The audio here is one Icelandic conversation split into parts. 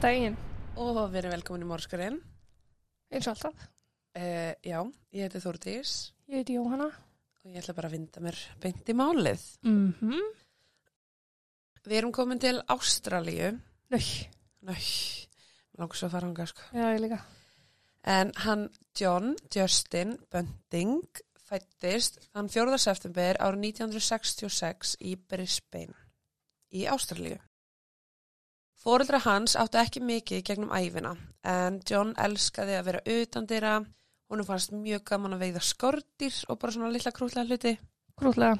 Góðan daginn, Og við erum velkomin í Mórskurinn. eins og alltaf. Uh, já, ég heiti Þórdís Ég heiti Jóhanna. og ég ætla bara að vinda mér beint í málið. Mm -hmm. Við erum komin til Ástralíu. Nau, langar svo að fara hanga, sko. já, ég líka. En hann, John Justin Bunting, fættist þann 4. september árið 1966 í Brisbane í Ástralíu. Fóreldra hans áttu ekki mikið gegnum æfina, en John elskaði að vera utan dýra, hún fannst mjög gaman að veiða skortir og bara svona lilla krútlega hluti. Grútlega.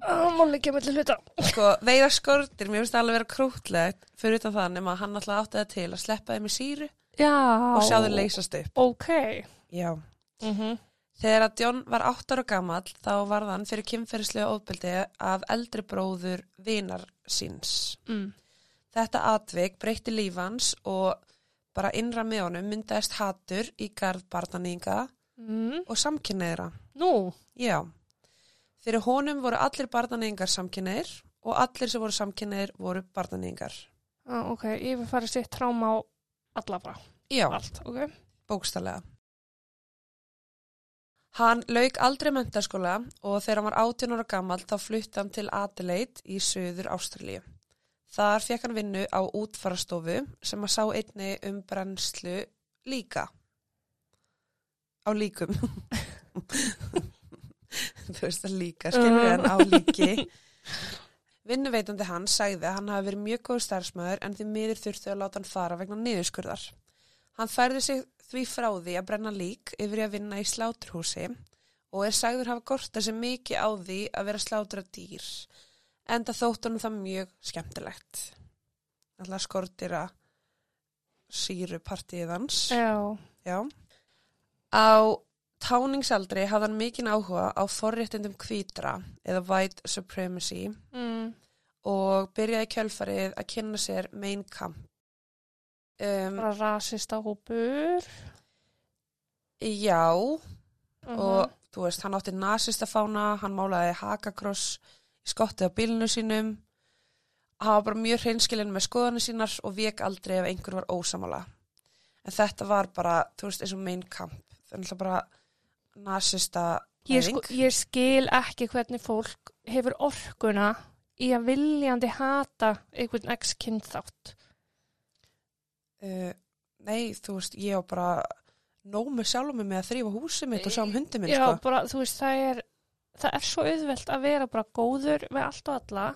Máli ekki með til hluta. Sko, veiða skortir, mér finnst það alveg vera krútlegt fyrir utan það nema að hann alltaf átti það til að sleppa þeim í síru Já. og sjá þau leysast upp. Ok. Já. Mm -hmm. Þegar að John var 8 ára gamall þá var hann fyrir kynferðislega ofbeldi af eldri bróður vinar síns. mm. Þetta atvik breytti lífans og bara innra með honum myndaðist hatur í garð barnaninga Mm. og samkynneira. Nú, Já. Fyrir honum voru allir barnaningar samkynneir og allir sem voru samkynneir voru barnaningar. ah, ok, fara sér tráma á alla bara. Já. Allt, ok. bókstallega. Hann lauk aldrei mentaskóla og þegar hann var 18 ára gammal þá flutti hann til Adelaide í söður Ástralíu. Þar fekk hann vinnu á útfarastofu sem að sá einni um brennslu líka. Á líkum. Þú veist það líka, skilur við hann á líki. Vinnuveitandi hans sagði að hann hafi verið mjög góð starfsmöður en því miður þurftu að láta hann fara vegna niðurskurðar. Hann færði sig því frá því að brenna lík yfir að vinna í sláturhúsi og er sagður hafa gorta sig mikið á því að vera slátur af dýr. En það þótt honum það mjög skemmtilegt. Alltaf skortir að síru partíið hans. Já. Já. Á táningsaldri hafði hann mikinn áhuga á forréttundum kvítra eða white supremacy Mm. og byrjaði kjölfarið að kynna sér main camp. Um, Bara rasista hópur. já, Mhm. og þú veist, hann átti nasista fána, hann málaði hakakross skottið á bílinu sínum, var bara mjög hreinskilin með skoðanir sínar og vek aldrei ef einhver var ósamála. En þetta var bara, þú veist, eins og main camp, þannig að bara nasista Ég, sko, ég skil ekki hvernig fólk hefur orkuna í að viljandi hata einhvern x kynþátt. Uh, nei, þú veist, ég á bara nóg með sjálfum mig með að þrýfa húsið mitt og sjá um hundi minn, Já, sko. bara, þú veist, það er, það er svo auðvelt að vera bara góður við allt og alla.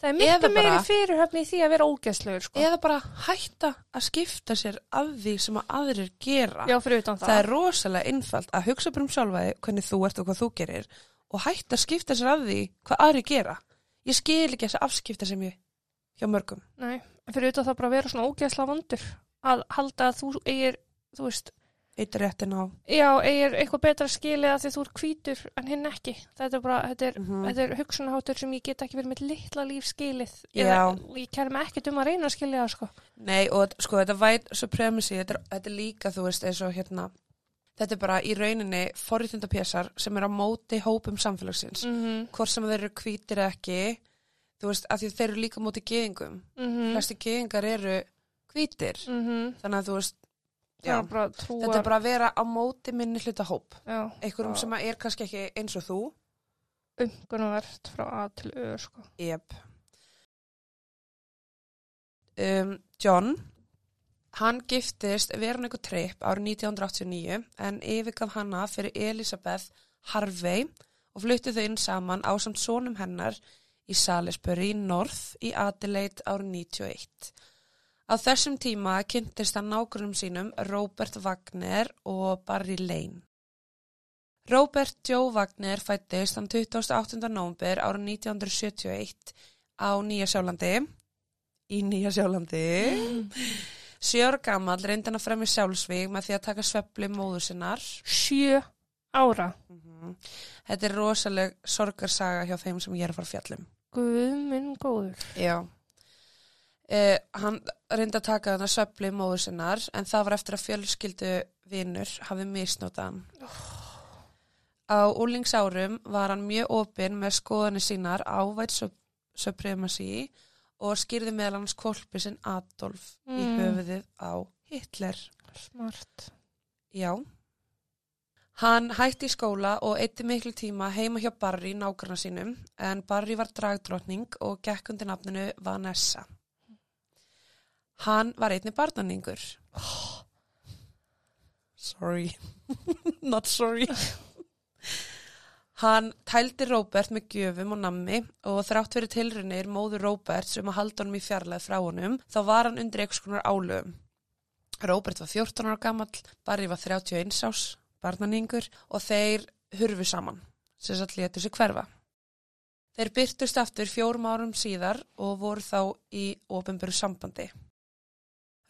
Það er miklu meiri fyrirhöfni í því að vera ógæslegur, sko. Eða bara hætta að skipta sér af því sem að aðrir gera. Já, það. það er rosalega einfalt að hugsa um sjálfaði hvernig þú ert og hvað þú gerir og hætta að skipta sér af því hvað aðrir gera. Ég skil ekki þess að afskipta sem ég hjá mörgum. Nei, fyrir utan það bara vera svona ógæsla vondur. Að halda að þú eigir, þú veist, Eitt réttin á. já, eigir eitthvað betra skilið að því þú er hvítur en hinn ekki. Þetta er bara, þetta er, Mhm. þetta er hugsunaháttur sem ég get ekki verið með litla líf skilið. Eða, og ég kæri mig ekkert um að reyna að skilja það, sko. Nei og sko þetta white supremacy, þetta er, þetta er líka þú veist eins og hérna, þetta er bara í rauninni forréttindapésar sem er á móti hópum samfélagsins. Mm Hvort sem þeir eru hvítir eða ekki, þú veist, af því þeir eru líka móti geðingum. -hmm. Flesti geðingar eru hvítir. Mm Þannig að þú veist, já, er bara trúar. þetta er bara að vera á móti minni hluta hóp. Já, einhverjum sem að er kannski ekki eins og þú umgunavert frá A til Ö, sko. yep. um, John hann giftist Veronica Tripp árið 1989 en yfirgaf hana fyrir Elisabeth Harvey og flutti þau inn saman á samt sonum hennar í Salisbury North í Adelaide árið 91 Á þessum tíma kynntist hann nágrunum sínum Robert Wagner og Barry Lane. Robert Joe Wagner fættist hann 28. nómber árið 1971 á Nýja Sjálandi. Í Nýja Sjálandi. Sjö ára gammal reyndi hann að fremja sjálfsvíg með því að taka svepli móður sinnar. Sjö ára. Þetta er rosaleg sorgarsaga hjá þeim sem ég er að fara fjallum. Guð minn góður. Já. Eh, hann reyndi að taka þarna söfli móður sinnar en það var eftir að fjölskyldu vinnur hafi misnótað hann. Á úlingsárum var hann mjög opinn með skoðanir sínar á white sup- supremacy og skýrði meðal hans kolpi sinn Adolf í Mm. höfuðið á Hitler. Smart. Já. Hann hætti í skóla og eitti miklu tíma heima hjá Barry nágrana sínum en Barry var dragdrottning og gekk undir nafninu Vanessa. Hann var einni barnaningur. Sorry. Not sorry. Hann tældi Róbert með gjöfum og nammi og þrátt fyrir tilrunir móður Róbert sem að halda honum í fjarlæð frá honum þá var hann undir einhvers konar álöfum. Róbert var 14 ára gamall, Barry var 31 ás, barnaningur og þeir hurfu saman, sem satt létu sig hverfa. Þeir byrtust aftur fjórum árum síðar og voru þá í ofinböru sambandi.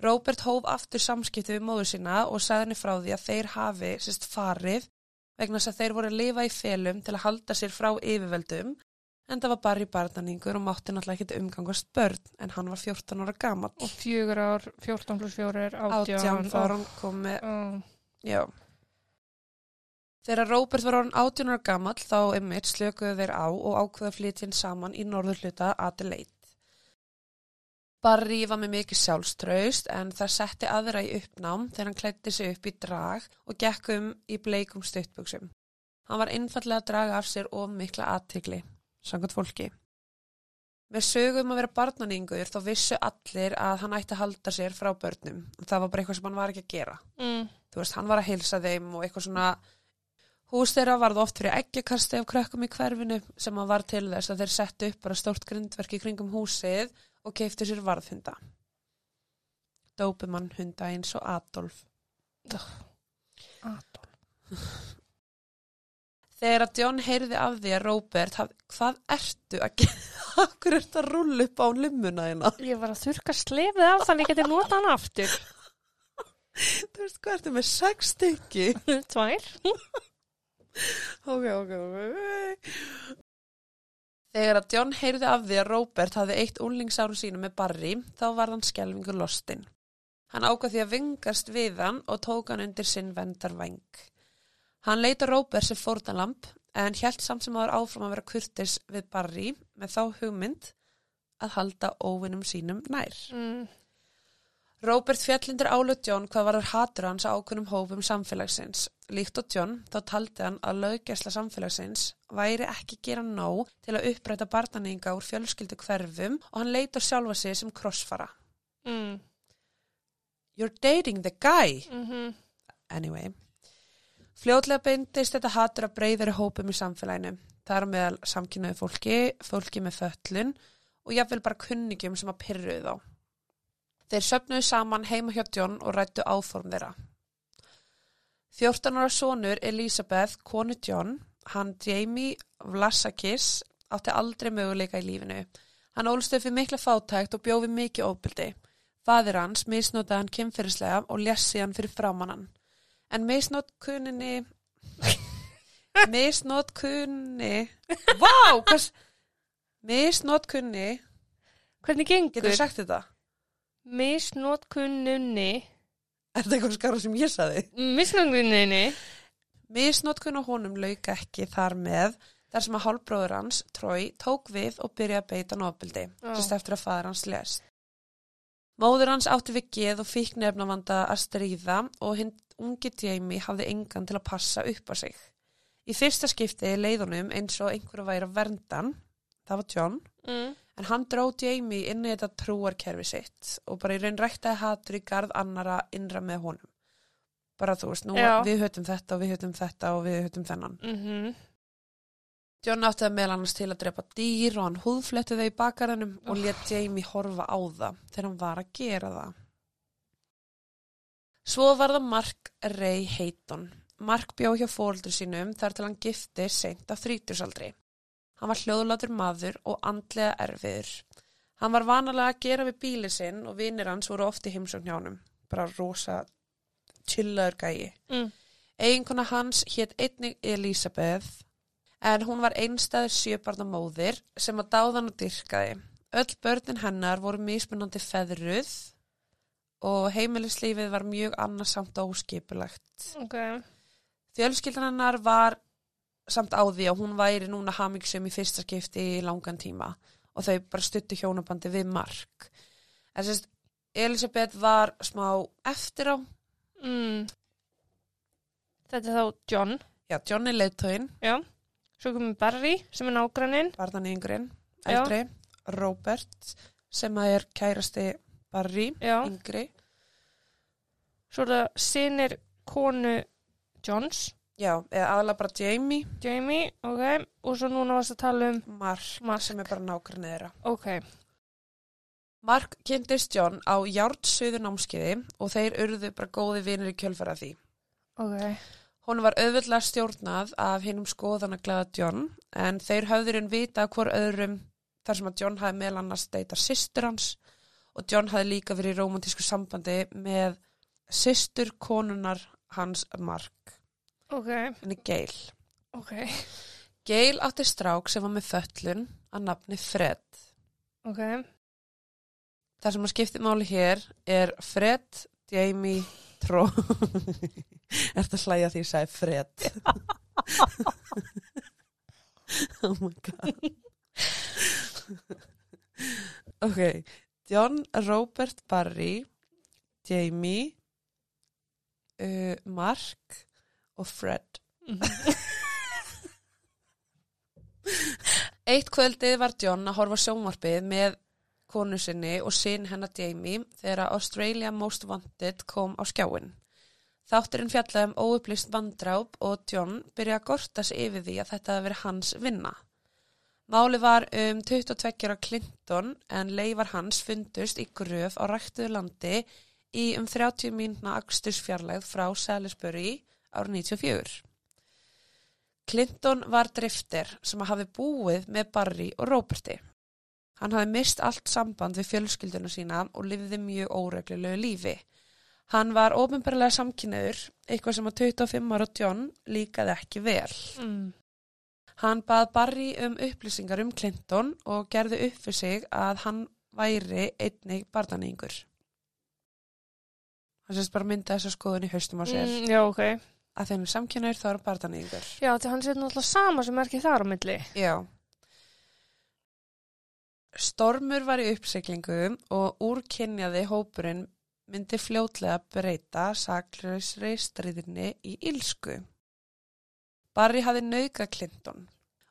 Róbert hóf aftur samskipti við móður sína og sagði henni frá því að þeir hafi sérst farið vegna þess að þeir voru að lifa í felum til að halda sér frá yfirveldum en það var bara í barnaningur og mátti náttúrulega ekki umgangast börn en hann var 14 ára gamall. Og fjögur ár, 14 pluss fjórir, Átján átján. þá var hann komið, Ó, já. Þegar Róbert var orðin 18 ára gamall þá einmitt slökuðu þeir á og ákveða flytjinn saman í norður hluta Adelaide. Barry var með mikið sjálfströust en það setti aðra í uppnám þegar hann klætti sig upp í drag og gekk um í bleikum stuttbuksum. Hann var einfallega að draga af sér of mikla aðtikli, sangat fólki. Með sögum að vera barnaningur þá vissu allir að hann ætti að halda sér frá börnum. Það var bara eitthvað sem hann var ekki að gera. mm, Þú veist, hann var að heilsa þeim og eitthvað svona hús þeirra varð oft fyrir ekkjakasti af krökkum í hverfinu sem að var til þess að þeir settu upp bara stórt grindverk í kringum húsið og keiftu sér varðhunda. Dópumann hunda eins og Adolf. Adolf. Þegar að John heyrði af því að Robert hvað ertu að gera? Akkur ertu að rúlla upp á limmuna hérna? Ég var að þurka slefið af þannig að ég geti nota hann aftur. Þú veist hvað ertu með sex stykki? Tvær. Ok, ok, ok. Þegar að John heyrði af því að Robert hafði eitt úlingsáru sínu með Barry, þá var hann skelvingur lostinn. Hann ákvað því að vingast við hann og tók hann undir sinn vendarvæng. Hann leita Robert sem fórnalamp en hjælt samt sem áður áfram að vera kurtis við Barry með þá hugmynd að halda óvinnum sínum nær. Mm. Robert fjallindur álöð John hvað var hatur hans á ákveðnum hópum samfélagsins. Líkt og John þá taldi hann að löggesla samfélagsins væri ekki gera nóg til að uppræta barnaninga úr fjölskyldu hverfum og hann leita sjálfa sig sem krossfara. Mm. You're dating the guy. Mm -hmm. Anyway. Fljótlega beindist þetta hatur að breyðari hópum í samfélaginu. Það er meðal samkynnaði fólki, fólki með föllun og jafnvel bara kunningjum sem að pyrruðu þá. Þeir söpnuðu saman heima hjá John og rættu áform þeirra. 14 ára sonur Elisabeth, konu John, hann Jamie Vlasakis, átti aldrei möguleika í lífinu. Hann ólst upp við mikla fátækt og bjóði mikið óbyldi. Fadir hans misnótaði hann kynferðislega og lessi hann fyrir framannan. En misnót kuninni... misnót kunni... Vá, hvers... Misnót kunni... Hvernig gengur? Getur sagt þetta? Misnótkunnunni. Er þetta eitthvað skara sem ég saði? Misnótkunnunni. Misnotkun á honum lauk ekki þar með þar sem að hálfbróður hans, Troy, tók við og byrjaði að beita nóbildi, sérst eftir að faður hans lest. Móður hans átti við geð og fík nefnavanda að stríða og hinn ungi Jamie hafði engan til að passa upp á sig. Í fyrsta skipti leiðunum eins og einhverju væri að verndan, það var John, Mm. en hann dró Jamie inn í þetta trúarkerfi sitt og bara í raun ræktaði hatur í garð annara innra með honum. Bara þú veist, nú Já. við höfum þetta og við höfum þetta og við höfum þennan. Mm John átti það meðal annars til að drepa dýr og hann húðfletti þau í bakarannum og Oh. let Jamie horfa á það þegar hann var að gera það. Svo var það Mark Ray Hayton. Mark bjó hjá fóreldri sínum þar til hann gifti seint á þrítusaldri. Hann var hljóðlátur maður og andlega erfiður. Hann var vanalega að gera við bíli sinn og vinir hans voru oft í heimsókn hjá honum. Bara rosa chillaður gæi. Mm. Eiginkona hans hétt einnig Elisabeth en hún var einstæður sjöbarna móðir sem að dáðan og dyrkaði. Öll börnin hennar voru mismunandi feðruð og heimilislífið var mjög annarsamt og óskipulagt. Ok. Fjölskyldan hennar var samt á því að hún væri núna hamingsum í fyrsta skipti í langan tíma og þau bara stuttu hjónabandi við Mark. En sérst, Elisabeth var smá eftir á, Mm. Þetta er þá John. já, John er leiðtóin, Já. Svo komum Barry sem er nágranninn. barðan yngrin, Já. eldri, Robert, sem er kærasti Barry, Já. yngri, Svo er það sinir konu Johns, já, eða aðalega bara Jamie, Jamie, ok. Og svo núna varst að tala um Mark, Mark. sem er bara nákvæmlega þeirra. Ok. Mark kynntist John á járnsöðu námskeiði og þeir urðu bara góði vinir í kjölfara því. Ok. Hún var auðvitað stjórnað af hinnum skoðanaglaða John en þeir höfðurinn vita hvort öðrum þar sem að John hafi meðal annars deyta sýstur hans og John hafi líka verið í romantísku sambandi með sýstur konunar hans Mark, Ok. henni Gail. Ok. Gail átti strák sem var með föllun að nafni Fred. Ok. Það sem að skipti máli hér er Fred, Jamie, Tró. Er þetta hlæja því að ég sagði Fred? oh my god. ok, John, Robert, Barry, Jamie, uh, Mark og Fred. Eitt kvöldið var John að horfa á sjónvarpið með konu sinni og sin hennar Jamie þegar Australia Most Wanted kom á skjáin. Þátturinn fjallaði um óupplýst vandráp og John byrjaði að gorta sig yfir því að þetta hefði verið hans vinna. Máli var um 22 ára Clinton en leifar hans fundust í gröf á ræktuðu landi í um 30 mínuna akstursfjarlægð frá Salisbury árið 94. Clinton var drifter sem hafi búið með Barry og Roberti. Hann hafi mist allt samband við fjölskylduna sína og lifði mjög óreglulegu lífi. Hann var ofinbarlega samkynniður, eitthvað sem að 25 ára John líkaði ekki vel. Mm. Hann bað Barry um upplýsingar um Clinton og gerði upp fyrir sig að hann væri einnig barnaningur. Hann sést bara mynda þessa skoðun í haustum á sér. Mm, já, ok. Að þeim er samkynniður þá er barnaningur. Já, því hann sér náttúrulega sama sem er ekki þar á milli. Já. Stormur var í uppsiklingu og úrkynjaði hópurinn myndi fljótlega breyta saklausri stríðinni í ílsku. Barry hafi nauka Clinton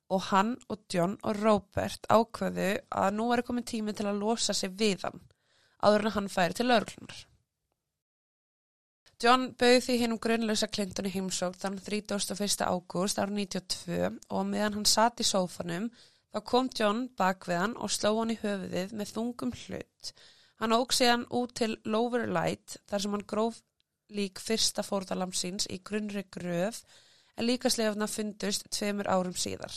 og hann og John og Robert ákveðu að nú er komin tími til að losa sig við hann áður en að hann færi til örglunar. John bauð því hinn um grunnlösa Clinton í heimsók þann 31. ágúst ára 92 og meðan hann satt í sófanum þá kom John bak við hann og sló hann í höfuðið með þungum hlut. Hann óg síðan út til Lower Light þar sem hann gróf lík fyrsta fórðalamsins í grunnri gröf en líka slefna fundust tveimur árum síðar.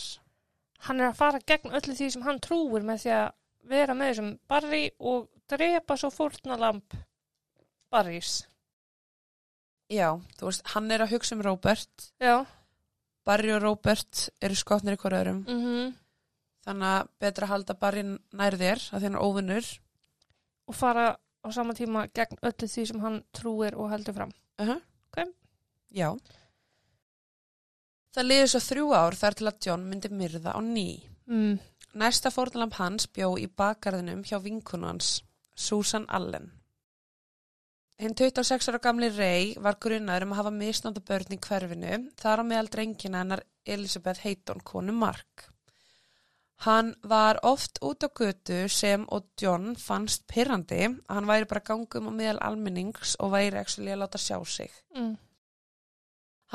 Hann er að fara gegn öllu því sem hann trúir með því að vera með þessum Barry og drepa svo fórnalamb Barrys. Já, þú veist, hann er að hugsa um Robert, Já. Barry og Robert eru skotnir hverju öðrum, Mm -hmm. þannig að betra að halda Barry nær þér að hann er óvinnur. Og fara á sama tíma gegn öllu því sem hann trúir og heldur fram. Uh -huh. Ok. Já. Það liði svo þrjú ár þar til að John myndi myrða á ný. Mm. Næsta fórnalamb hans bjó í bakgarðinum hjá vinkunans, Susan Allen. Hinn 26 ára gamli Ray var grunnaður um að hafa misnóta börn í hverfinu, þar á meðal drengina hennar Elisabeth Hayton, konu Mark. Hann var oft út á götu sem og John fannst pyrrandi að hann væri bara gangum á meðal almennings og væri ekki að láta sjá sig. Mm.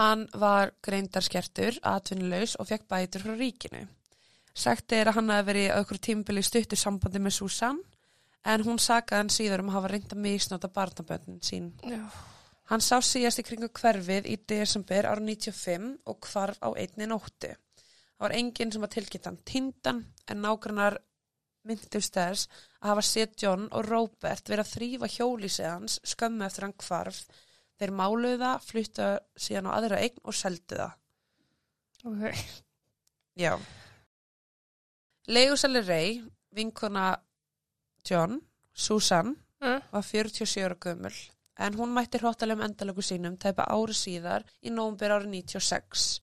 Hann var greindarskertur, atvinnulegs og fekk bætur frá ríkinu. Sagt er að hann hafi verið á okkur tímbili stuttu sambandi með Susan en hún sagaði hann síður um að hafa reynd að misnóta barnabönnin sín. Já. Hann sá síðast í kringu hverfið í desember ára 95 og hvarf á einni nóttu. Það var enginn sem var tilkynnt hann tindan en nágrannar myndust þess að hafa séð John og Robert verið að þrýfa hjólísið hans skömmu eftir hann hvarf. Þeir máluðu það, fluttu síðan á aðra eign og seldu það. Ok. Já. Leigusali Ray, vinkona John, Susan, Mm. var 47 ára gömul en hún mætti hróttalegum endalöku sínum tæpa ári síðar í nómbur árið 96.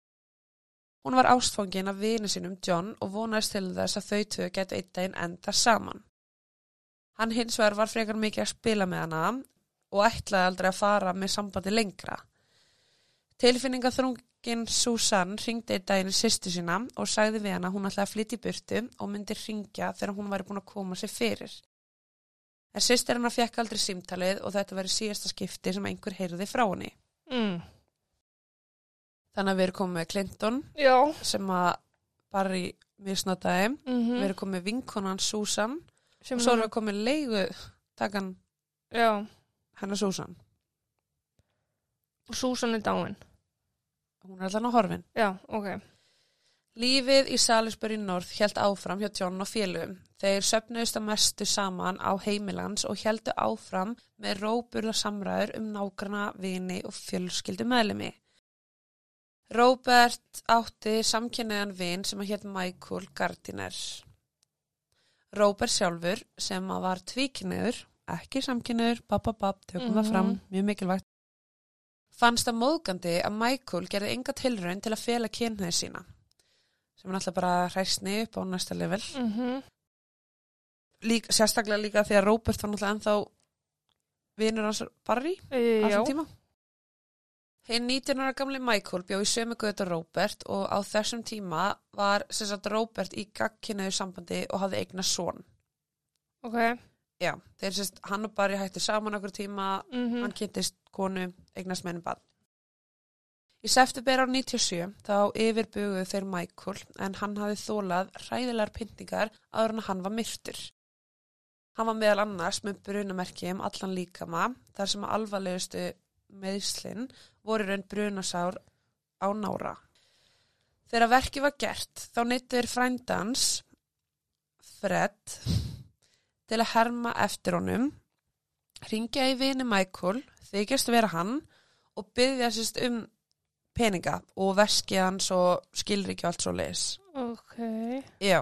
Hún var ástfangin af vini sínum John og vonaðist til þess að þau tvö getu einn daginn enda saman. Hann hins vegar var frekar mikið að spila með hana og ætlaði aldrei að fara með sambandi lengra. Tilfinningaþrungin Susan ringdi einn daginn í sýstu sína og sagði við hana hún ætlaði að flytja í burtu og myndi ringja þegar hún væri búin að koma sér fyrir. En sýstir hennar fekk aldrei símtalið og þetta verið síðasta skipti sem einhver heyrði frá henni. Mm. Þannig að við erum komið með Clinton Já. sem að Barry misnotaði. Mm Við erum komið með vinkonan Susan Sem og svo erum við komið með leigu takan hennar Susan. Susan er dáin. Hún er allan á horfin. Já, ok. Lífið í Salisbury North held áfram hjá John og félugum. Þeir söfnuðist að mestu saman á heimilans og heldu áfram með róburða samræður um nágrana, vini og fjölskyldu meðlemi. Robert átti samkynniðan vin sem að hétt Michael Gardiner. Robert sjálfur sem að var tvíkynniður, ekki samkynniður, bababab, tökum það Mhm. fram, mjög mikilvægt. Fannst það móðgandi að Michael gerði enga tilraun til að fela kynniði sína sem er náttúrulega bara hræstni upp á næsta level. Mm Lík, sérstaklega líka því að Robert var náttúrulega ennþá vinur hans Barry á Já. þessum tíma. Hinn 19 ára gamli Michael bjó í sömu götu Robert og á þessum tíma var sem sagt Robert í gagkinniðu sambandi og hafði eigna son. Ok. Já, þeir sérst hann og Barry hættu saman okkur tíma, Mm hann kynntist konu, eignast mennum bad. Í september á 97 þá yfirbuguðu þeir Michael en hann hafði þólað hræðilegar pyntingar áður en hann var myrtur. Hann var meðal annars með brunamerki um allan líkama þar sem alvarlegustu meðslinn voru raun brunasár á nára. Þegar verki var gert þá neyttur frændans Fred til að herma eftir honum ringja í vini Michael, þykjast vera hann og byggja sérst um peninga og veski hans og skilriki og allt svo leis. Ok. Já.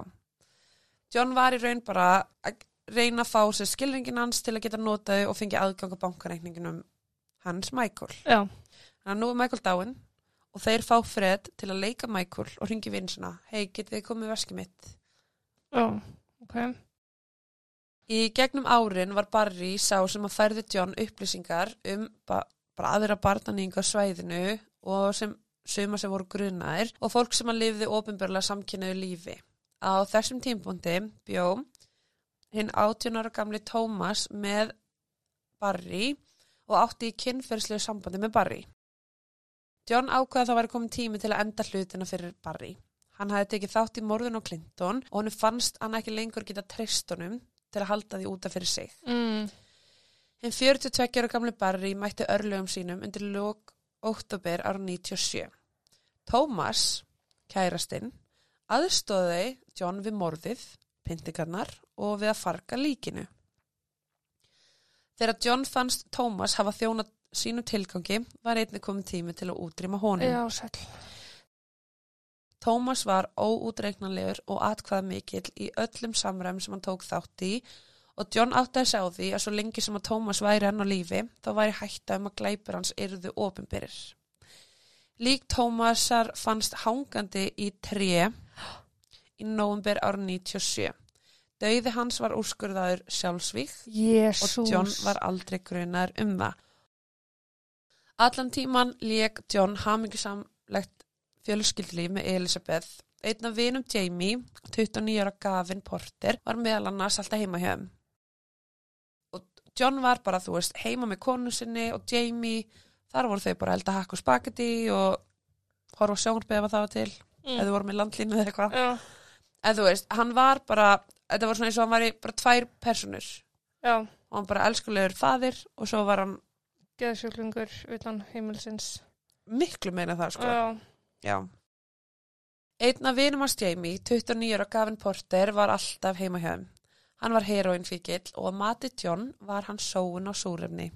John var í raun bara að reyna að fá sér skilringin hans til að geta notaði og fengi aðgang á bankareikninginum hans Michael. Já. Þannig að nú er Michael dáinn og þeir fá Fred til að leika Michael og ringi vinn sinna, hei, getið þið komið með veski mitt? Já. Ok. Í gegnum árin var Barry sá sem að færði John upplýsingar um ba bara aðra barnaníng á svæðinu og sem suma sem voru grunaðir og fólk sem að lifði ofinbörlega samkynniðu lífi. Á þessum tímpúndi bjó hinn 18 ára gamli Thomas með Barry og átti í kynferðslegu sambandi með Barry. John ákvaða að það væri komin tími til að enda hlutina fyrir Barry. Hann hafði tekið þátt í morðun á Clinton og hann fannst hann ekki lengur geta treyst honum til að halda því útaf fyrir sig. Mm. Hinn 42 ára gamli Barry mætti örlögum sínum undir lók óttabir ára 97. Thomas, kærastinn, aðstóði John við morðið, pyntingarnar og við að farga líkinu. Þegar John fannst Thomas hafa þjónað sínu tilgangi var einnig komið tími til að útrýma honum. Já, sæll. Tómas var óútreiknanlegur og atkvað mikill í öllum samræm sem hann tók þátt í og John átti að sjá því að svo lengi sem að Tómas væri hann á lífi þá væri hætta um að glæpur hans yrðu ofinbyrir. Lík Tómasar fannst hangandi í tré í nóvumber ára 97. Dauði hans var úrskurðaður sjálfsvík Jésús. og John var aldrei grunar um það. Allan tíman lék John hamingisamlegt fjölskyldlíf með Elisabeth. Einn af vinum Jamie, 29 ára Gavin Porter, var meðal annars alltaf heima hjá þeim. John var bara, þú veist, heima með konu sinni og Jamie, þar voru þau bara að elda hakk og spagetti og horfa á sjónarbefa það til, Mm. eða voru með landlínu eða eitthvað. Já. En þú veist, hann var bara, þetta var svona eins og hann var bara tvær personur Já. og hann bara elskulegur faðir og svo var hann Geðsjúklingur utan heimilsins. miklu meina það sko. Já. Já. Einn af vinum hans Jamie, 29 ára Gavin Porter, var alltaf heima hjá þeim. Hann var heroinfíkill og að mati John var hann sóun á súrefni.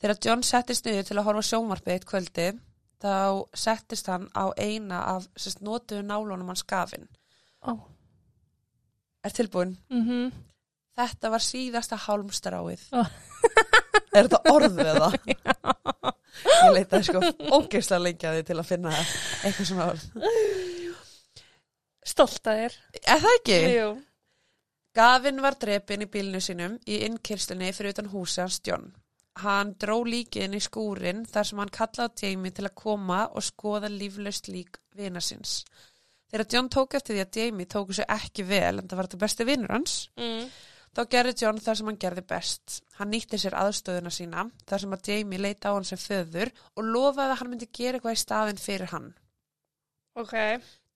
Þegar John settist niður til að horfa sjónvarpið eitt kvöldi, þá settist hann á eina af sérst, notuðu nálunum hans Gavin. Ó. Er tilbúin? Mm Þetta var síðasta hálmstráið. Ó. er þetta orðið eða? Ég leitaði sko ógeðslega lengi að því til að finna eitthvað sem að þér. Er það ekki? Jú. Gavin var drepin í bílnu sínum í innkyrslunni fyrir utan húsi hans John. Hann dró líkið inn í skúrin þar sem hann kallaði Jamie til að koma og skoða líflaust lík vina síns. Þegar John tók eftir því að Jamie tóku sér ekki vel en það var þetta besti vinnur hans, Mm. þá gerði John það sem hann gerði best. Hann nýtti sér aðstöðuna sína þar sem að Jamie leita á hann sem föður og lofaði að hann myndi gera eitthvað í staðin fyrir hann. Ok.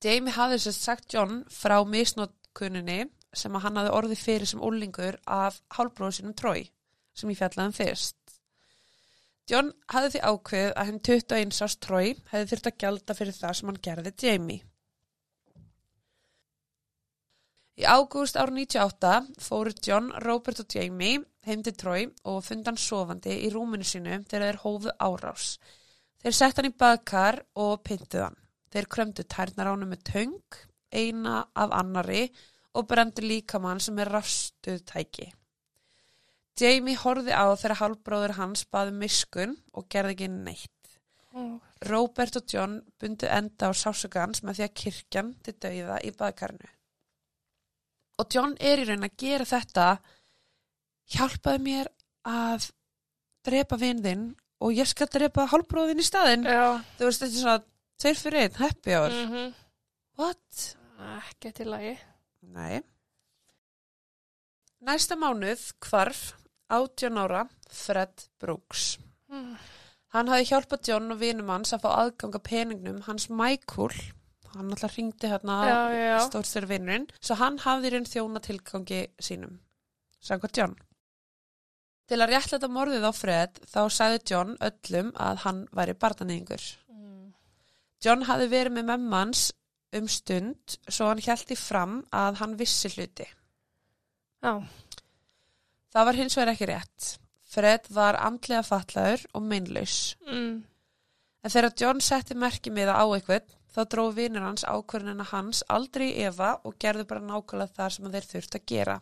Jamie hafði sér sagt John frá misnótkunninni sem að hann hafði orðið fyrir sem úlingur af hálfbróðu sínum Troy sem ég fjallaði um fyrst. John hafði því ákveð að henn 21 árs Troy hefði þurft að gjalda fyrir það sem hann gerði Jamie. Í ágúst ár 98 fóru John, Robert og Jamie heim til Troy og fund hann sofandi í rúminu sínu þegar þeir hófu árás. Þeir sett hann í baðkar og pyntuð hann. Þeir krömdu tærnar á hann með töng, eina af annari og brendu líkamann sem er rafstuð tæki. Jamie horfði á þegar hálfbróður hans baði miskun og gerði ekki neitt. Mm. Robert og John bundu enda á sásugans með því að kirkjan til dauða í baðkarnu. Og John er í raun að gera þetta hjálpaði mér að drepa vinðinn og ég skal drepa hálfbróðin í staðinn. Þú veist, þetta er svona tveir fyrir einn, happy hour. Mm What? Ekki til lagi. Nei. Næsta mánuð hvarf 18 ára Fred Brooks. Mm. Hann hafði hjálpað John og vinum hans að fá aðganga peningnum hans Michael. Hann alltaf ringdi hérna stórstur vinnurinn. Svo hann hafði raun þjóna tilgangi sínum. Samkvæmt John. Til að réttlæta morðið á Fred þá sagði John öllum að hann væri barnanýðingur. Mm. John hafði verið með memmans um stund svo hann hjælti fram að hann vissi hluti. Já. Það var hins vegar ekki rétt. Fred var andlega fatlaður og meinlaus. Mm. En þegar John setti merki miða á eitthvað, þá dróð vinur hans ákvörnina hans aldrei í efa og gerði bara nákvæmlega þar sem þeir þurft að gera.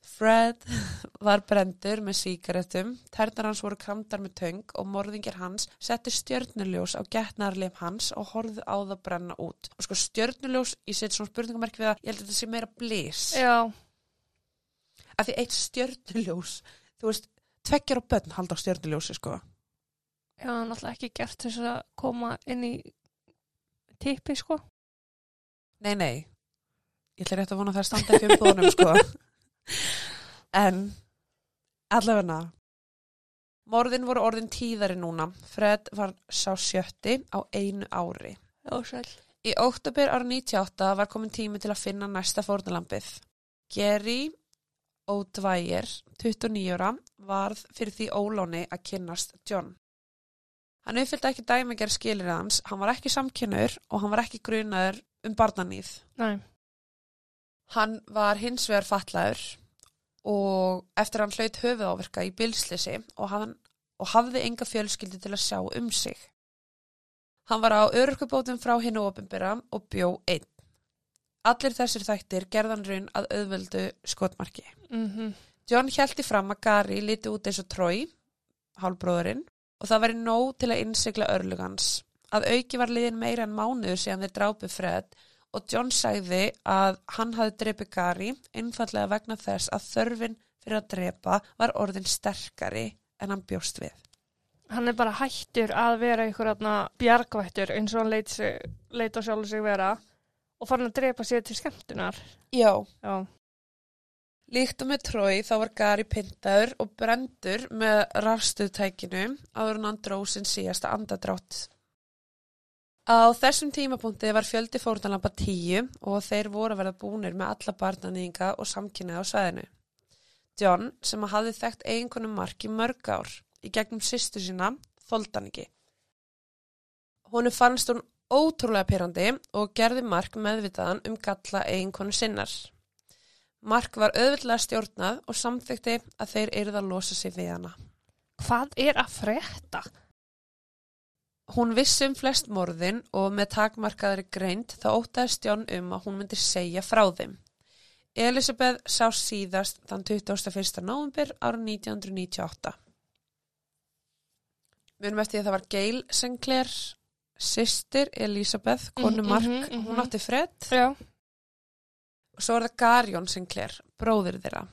Fred var brendur með síkaretum, tærnar hans voru kramdar með töng og morðingir hans setti stjörnuljós á getnarleim hans og horfði á það brenna út. Og sko stjörnuljós, ég seti svona spurningamerki við það, ég held að þetta sé meira blís. Já. Af því eitt stjörnuljós, þú veist, tveggjur og börn halda á stjörnuljósi, sko. Já, náttúrulega ekki gert þess að koma inn í tippi, sko. Nei, nei. Ég ætla rétt að vona að það standa ekki um bónum, sko. En, allavegna, morðin voru orðin tíðari núna. Fred var sá sjötti á einu ári. Já, sæl. Í óttabir ára 98 var komin tími til að finna næsta fórnalampið. Gary O'Dwyer, 29 ára, varð fyrir því óláni að kynnast John. Hann uppfylgdi ekki dæmiger skilir hans, hann var ekki samkynnur og hann var ekki grunaður um barnanýð. Nei. Hann var hins vegar fatlaður og eftir hann hlaut höfuðáverka í bilslisi og, hann, og hafði enga fjölskyldi til að sjá um sig. Hann var á örkubótum frá hinnu ofinbyrra og bjó einn. Allir þessir þættir gerðan raun að auðveldu skotmarki. Mm John hjælti fram að Gary líti út eins og Troy, hálfbróðurinn, og það væri nóg til að innsigla örlugans. Að auki var liðin meira en mánuður síðan þeir drápu Fred og John sagði að hann hafði dreipið Gary einfallega vegna þess að þörfin fyrir að dreipa var orðin sterkari en hann bjóst við. Hann er bara hættur að vera einhver aðna bjargvættur eins og hann leit, á sjálfu sig vera og farin að drepa sér til skemmtunar. Já. Já. Líkt og með Troy þá var Gary pyntaður og brendur með rafstuðtækinu áður en hann dróð sinn síðasta andadrátt. Á þessum tímapunkti var fjöldi fórnalampa tíu og þeir voru að verða búnir með alla barnanýðinga og samkynnið á sæðinu. John, sem að hafði þekkt eiginkonum mark í mörg ár í gegnum sýstu sína, þóldi hann ekki. Honu fannst hún ótrúlega pyrrandi og gerði mark meðvitaðan um galla eiginkonu sinnar. Mark var auðvitað stjórnað og samþykti að þeir eruð að losa sig við hana. Hvað er að frétta? Hún vissi um flest morðin og með takmarkaðari greint þá ótaðist Jón um að hún myndi segja frá þeim. Elisabeth sá síðast þann 21. november ára 1998. munum eftir því að það var Gail Sinclair sýstir Elisabeth, konu Mhm, Mark mhm, mhm. hún átti Fred Já. og svo er það Garjón Sinclair bróðir þeirra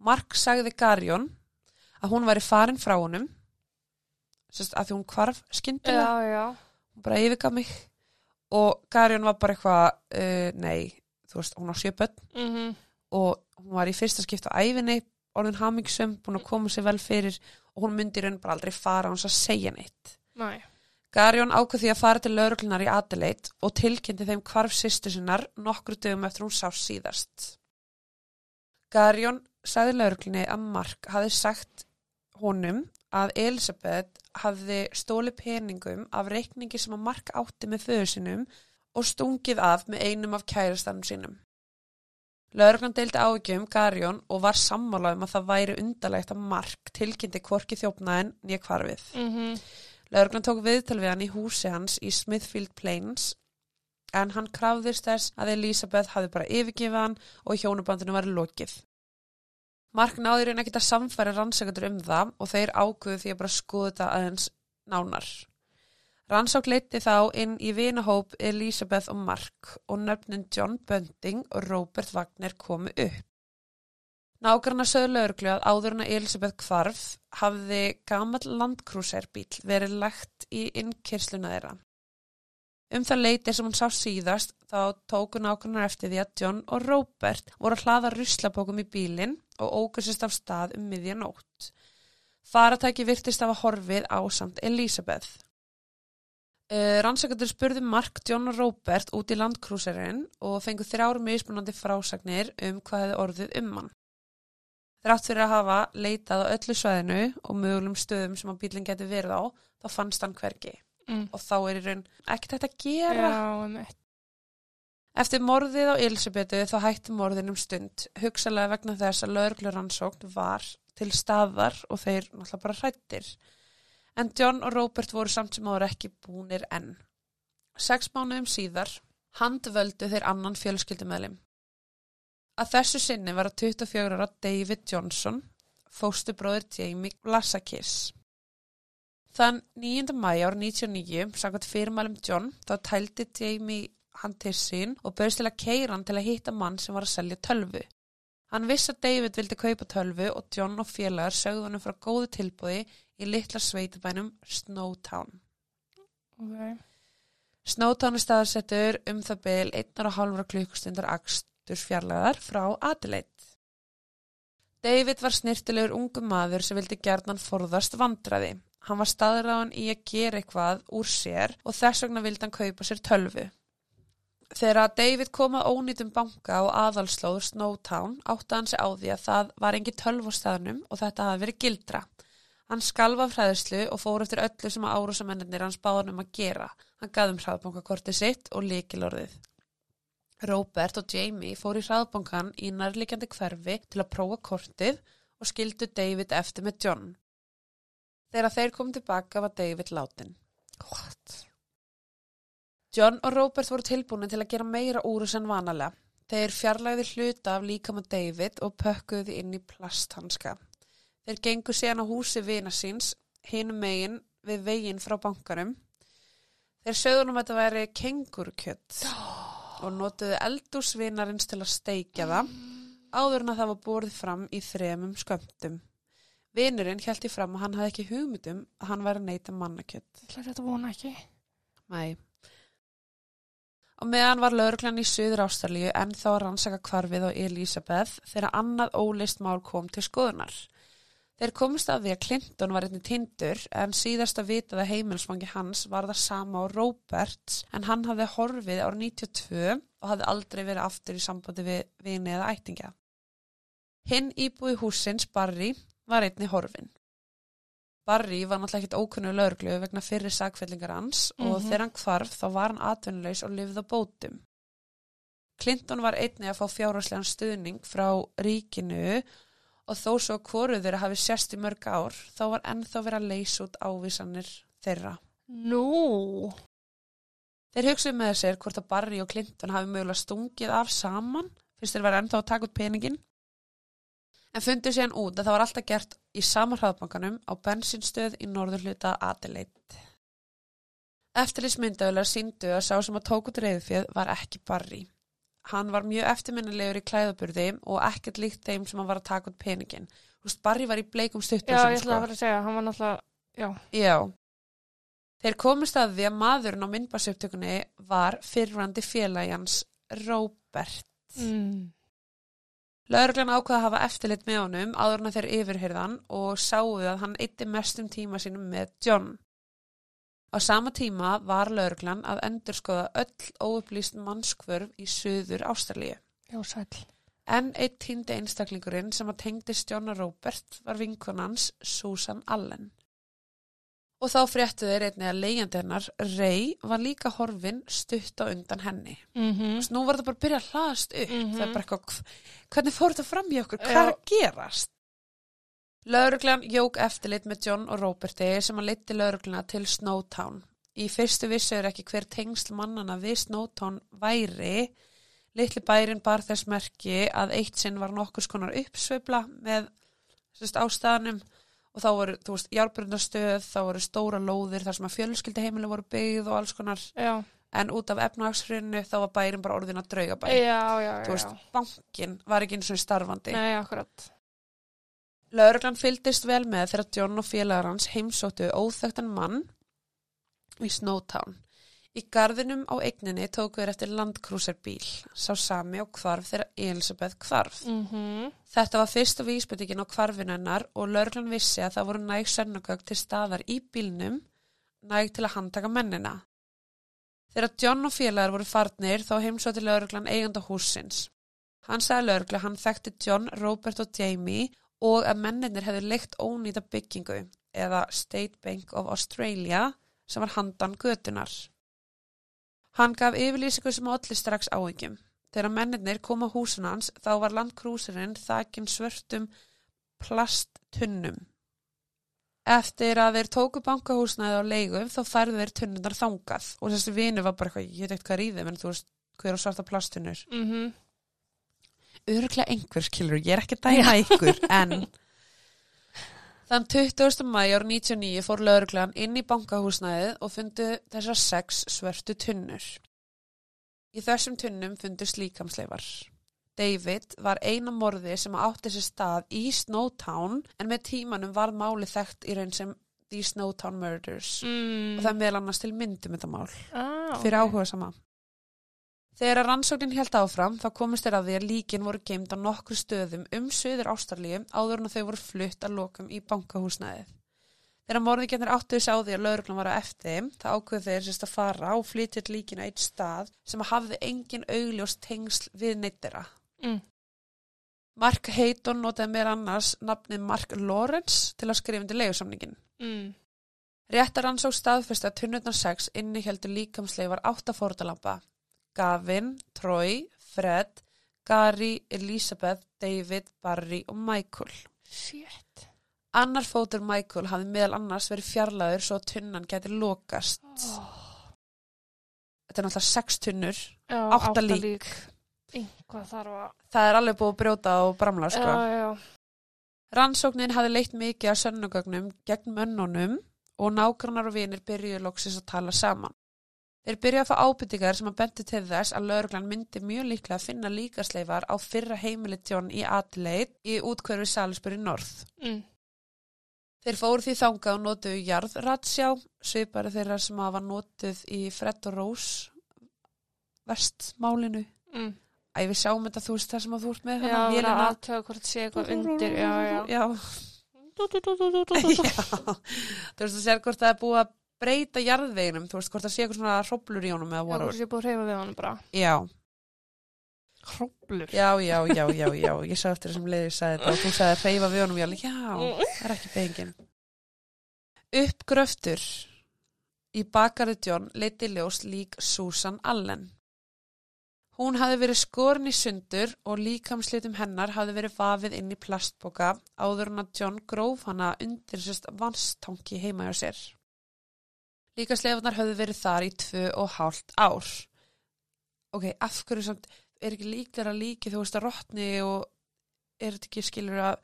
Mark sagði Garjón að hún væri farin frá honum sérst að því hún hvarf skyndilega Já, já. hún bara yfirgaf mig og Garjón var bara eitthvað uh, nei, þú veist, hún á sjö börn Mm og hún var í fyrsta skipt á æfinni orðin hamingsum, búin að koma sér vel fyrir og hún myndi raun bara aldrei fara hans að segja neitt. Næ. Garjón ákvað því að fara til lauruglunar í Adelaide og tilkynnti þeim hvarf sýstu sinnar nokkru dögum eftir hún sá síðast. Garjón sagði lauruglunni að Mark hafi sagt honum að Elisabeth hafði stóli peningum af reikningi sem að Mark átti með föðu sinum og stungið af með einum af kærastanum sínum. Lauruglan deildi áhugjum Garjón og var sammála um að það væri undarlegt að Mark tilkynnti hvorki þjófnaðin nýja hvarfið. Mm Lauruglan tók viðtal við hann í húsi hans í Smithfield Plains en hann krafðist þess að Elisabeth hafi bara yfirgifið hann og hjónubandinu var lokið. Mark náði raun ekkert að samfæra rannsakandur um það og þeir ákveðu því að bara skoða þetta aðeins nánar. Rannsák leiti þá inn í vinahóp Elisabeth og Mark og nöfnin John Bunting og Robert Wagner komu upp. Nágranna sögðu lauruglu að áður en að Elisabeth hvarf hafði gamall landkrúserbíl verið lagt í innkyrsluna þeirra. Um það leiti sem hún sá síðast þá tóku nágrannar eftir því að John og Robert voru að hlaða ruslapókum í bílinn og ógustist af stað um miðja nótt. Faratæki virtist af að horfið á samt Elisabeth. Uh, Rannsakandur spurði Mark, John og Robert út í landkrúserinn og fengu þrjár mismunandi frásagnir um hvað hefði orðið um hann. Þrátt fyrir að hafa leitað á öllu svæðinu og mögulegum stöðum sem að bílinn geti verið á, þá fannst hann hvergi. Mm. Og þá er í raun ekkert þetta að gera. Já. Eftir morðið á Elisabetu þá hætti morðin um stund, hugsalega vegna þess að lögregluransókn var til staðar og þeir náttúrulega bara hrættir. En John og Robert voru samt sem áður ekki búnir enn. Sex mánuðum síðar handvöldu þeir annan fjölskyldumælim. Að þessu sinni var að 24 ára David Johnson, fóstubróðir Jamie Blasakis. Þann 9. mæ ár 99, sagðat fyrirmælum John, þá tældi Jamie hann til sín og bauðst til að keira hann til að hitta mann sem var að selja tölvu. Hann vissi að David vildi kaupa tölvu og John og félagar sögðu hann frá góðu tilbúði í litla sveitabænum Snowtown. Ok. Snowtown er staðsettur um það byl 1,5 klukkustundar aksturs fjarlæðar frá Adelaide. David var snirtilegur ungu maður sem vildi gerðnan forðast vandraði. Hann var staðræðan í að gera eitthvað úr sér og þess vegna vildi hann kaupa sér tölvu. Þegar David kom að ónýtum banka og aðalslóður Snowtown átti hann sig á því að það var engi tölv á staðnum og þetta hafi verið gildra. Hann skalfa fræðislu og fór eftir öllu sem að árásamennir hans báðan um að gera. Hann gaf um hraðbankakortið sitt og líkilorðið. Robert og Jamie fór í hraðbankan í nærlikjandi hverfi til að prófa kortið og skildu David eftir með John. Þegar þeir kom tilbaka var David látin. What? John og Robert voru tilbúin til að gera meira úr þess en vanalega. Þeir fjarlægði hluta af líkama David og pökkuðu því inn í plasthanska. Þeir gengu síðan á húsi vina síns, hinum megin við veginn frá bankanum. Þeir sögðunum að þetta væri kengurkjött og notuðu eldúsvinarins til að steikja það áður en að það var borðið fram í þremum skömmtum. Vinurinn held í fram að hann hafði ekki hugmyndum að hann væri að neyta mannakjött. Þetta vona ekki. Nei. Og meðan var lauruglan í Suður Ástralíu en þá að rannsaka kvarfið á Elisabeth þegar annað ólist mál kom til skoðunar. Þeir komist að því að Clinton var einnig tindur en síðast að vitað að heimilsfangi hans var það sama á Roberts en hann hafði horfið árið 92 og hafði aldrei verið aftur í sambandi við vini eða ættingja. Hinn íbúi húsins, Barry, var einnig horfin. Barry var náttúrulega ekkit ókunnu lauruglu vegna fyrir sagfellingar hans og Mhm. þegar hann hvarf þá var hann atvinnulegs og lifið á bótum. Clinton var einnig að fá fjárhagslegan stuðning frá ríkinu og þó svo að hvoru þeirra hafi sérst í mörg ár þá var ennþá verið að leysa út ávísanir þeirra. Nú. Þeir hugsuðu með sér hvort að Barry og Clinton hafi mögulega stungið af saman fyrst þeir var ennþá að taka út peningin. En fundur síðan út að það var alltaf gert í sama hraðbankanum á bensinstöð í norður hluta Adelaide. Eftirlýsmyndaðulega síndu að sá sem að tók út reyðfjöð var ekki Barry. Hann var mjög eftirminnilegur í klæðaburði og ekkert líkt þeim sem hann var að taka út peningin. Þú veist, Barry var í bleikum stuttum Já, ég ætla að fara að segja, hann var náttúrulega, já. Já. Þeir komist að því að maðurinn á myndbarsöptökunni var fyrrandi félagjans Robert. Mm. Lauruglan ákvaða að hafa eftirlit með honum áður að þeir yfirhyrðan og sáu að hann eitti mestum tíma sínum með John. Á sama tíma var lauruglan að endurskoða öll óupplýst mannskvörf í söður Ástralíu. Já, sæl. En eitt týndi einstaklingurinn sem að tengdist John og Robert var vinkonans Susan Allen. Og þá fréttu þeir einnig að leigjandi hennar, Ray, var líka horfin stutt á undan henni. Mm Þú veist, nú var þetta bara að byrja að hlaðast upp. Mhm. Það er bara eitthvað, hvernig fór þetta fram í okkur? Hvað er gerast? Lauruglan jók eftirlit með John og Roberti sem að leiti laurugluna til Snowtown. Í fyrstu vissu er ekki hver tengsl mannana við Snowtown væri. Litli bærin bar þess merki að eitt sinn var nokkur skonar uppsveifla með ástæðanum og þá voru, þú veist, járbrundarstöð, þá voru stóra lóðir þar sem að fjölskyldaheimilu voru byggð og alls konar. Já, en út af efnahagshrinu þá var bærin bara orðin að drauga bæ þú veist, bankin var ekki eins og starfandi. Nei, akkurat. Lauruglan fylgdist vel með þegar John og félagar hans heimsóttu óþögtan mann í Snowtown í garðinum á eigninni tóku þeir eftir landkrúsarbíl sá sami og hvarf þegar Elisabeth hvarf Mm Þetta var fyrst og vísbyttingin á hvarfinu hennar og lauruglan vissi að það voru næg sönnugögg til staðar í bílnum næg til að handtaka mennina. Þegar John og félagar voru farnir þá heimsótti lauruglan eiganda húsins. Hann sagði laurugla hann þekkti John, Robert og Jamie og að menninir hefði leikt ónýta byggingu eða State Bank of Australia sem var handan götunar. Hann gaf yfirlýsingu sem allir strax áhyggjum. Þegar mennirnir kom á húsin hans þá var landkrúsirinn þakin svörtum plasttunnum. Eftir að þeir tóku bankahúsnaði á leigum þá færðu þeir tunnunar þangað og þessi vinu var bara eitthvað, ég veit eitthvað þeim en þú veist hver á svarta plasttunnur. Mm Öruglega einhver skilur, ég er ekki dæma ykkur en þann 20. mæ ár 99 fór lauruglan inn í bankahúsnaðið og fundu þessar sex svörtu tunnur. Í þessum tunnum fundust líkamsleifar. David var eina morði sem átti sér stað í Snowtown en með tímanum var máli þekkt í raun sem The Snowtown Murders Mm. og það meðal annars til myndum þetta mál ah, fyrir ok. áhuga sama. Þegar að rannsóknin held áfram þá komist þeir að því að líkin voru geimt á nokkru stöðum um söður Ástralíu áður en þau voru flutt að lokum í bankahúsnæðið. Þegar morðingjarnir áttuðu sig á því að lauruglan var á eftir þeim, þá ákveðu þeir sérst að fara og flytja líkin á eitt stað sem hafði engin augljós tengsl við neittera. Mm. Mark Heiton notaði meir annars nafnið Mark Lawrence til að skrifa undir leigusamningin. Mm. Réttar rannsók staðfesti að tunnurnar 6 inni heldur líkamsleifar átta fórtalampa. Gavin, Troy, Fred, Gary, Elizabeth, David, Barry og Michael. Shit. Annar fótur Michael hafði meðal annars verið fjarlæður svo að tunnan geti lokast. Oh. Þetta er náttúrulega 6 tunnur. Já, Átta lík. Einhvað þarf að... Það er alveg búið að brjóta og bramla, sko. Já, já. Rannsóknin hafði leitt mikið af sönnugögnum gegn mönnunum og nágrannar og vinir byrjuðu loksins að tala saman. Þeir byrjuðu að fá ábyrtingar sem að bendi til þess að lauruglan myndi mjög líklega að finna líkasleifar á fyrra heimili John í Adelaide í útkverfi Salisbury North. Mm. Þeir fóru því þangað og notuðu jarðratsjá, svipari þeirra sem hafa notuð í Fred og Rose vestmálinu. Mm. Æ, við sjáum þetta þú veist það sem að þú ert með Já, hana, vera vélina. aðtöða hvort sé eitthvað undir. Já, já. Já. Já, þú veist að sér hvort það er búið að breyta jarðveginum, þú veist hvort það sé eitthvað svona hróplur í honum eða Já, voru. hvort sé búið að reyfa við hann bara. Já, Hróplur. já, já, já, já, já, ég sá eftir þessum leiði sagði þetta og þú sagði að hreyfa við honum, ég alveg, já, það er ekki beingin. Uppgröftur í bakarið John leiti ljós lík Susan Allen. Hún hafði verið skorin í sundur og líkamslitum hennar hafði verið vafið inn í plastboka áður en að John gróf hana undir sérst vanstanki heima hjá sér. Líkasleifarnar höfðu verið þar í tvö og hálft ár. Ok, af hverju samt er ekki líklega líki þú veist að rottni og er þetta ekki skilur að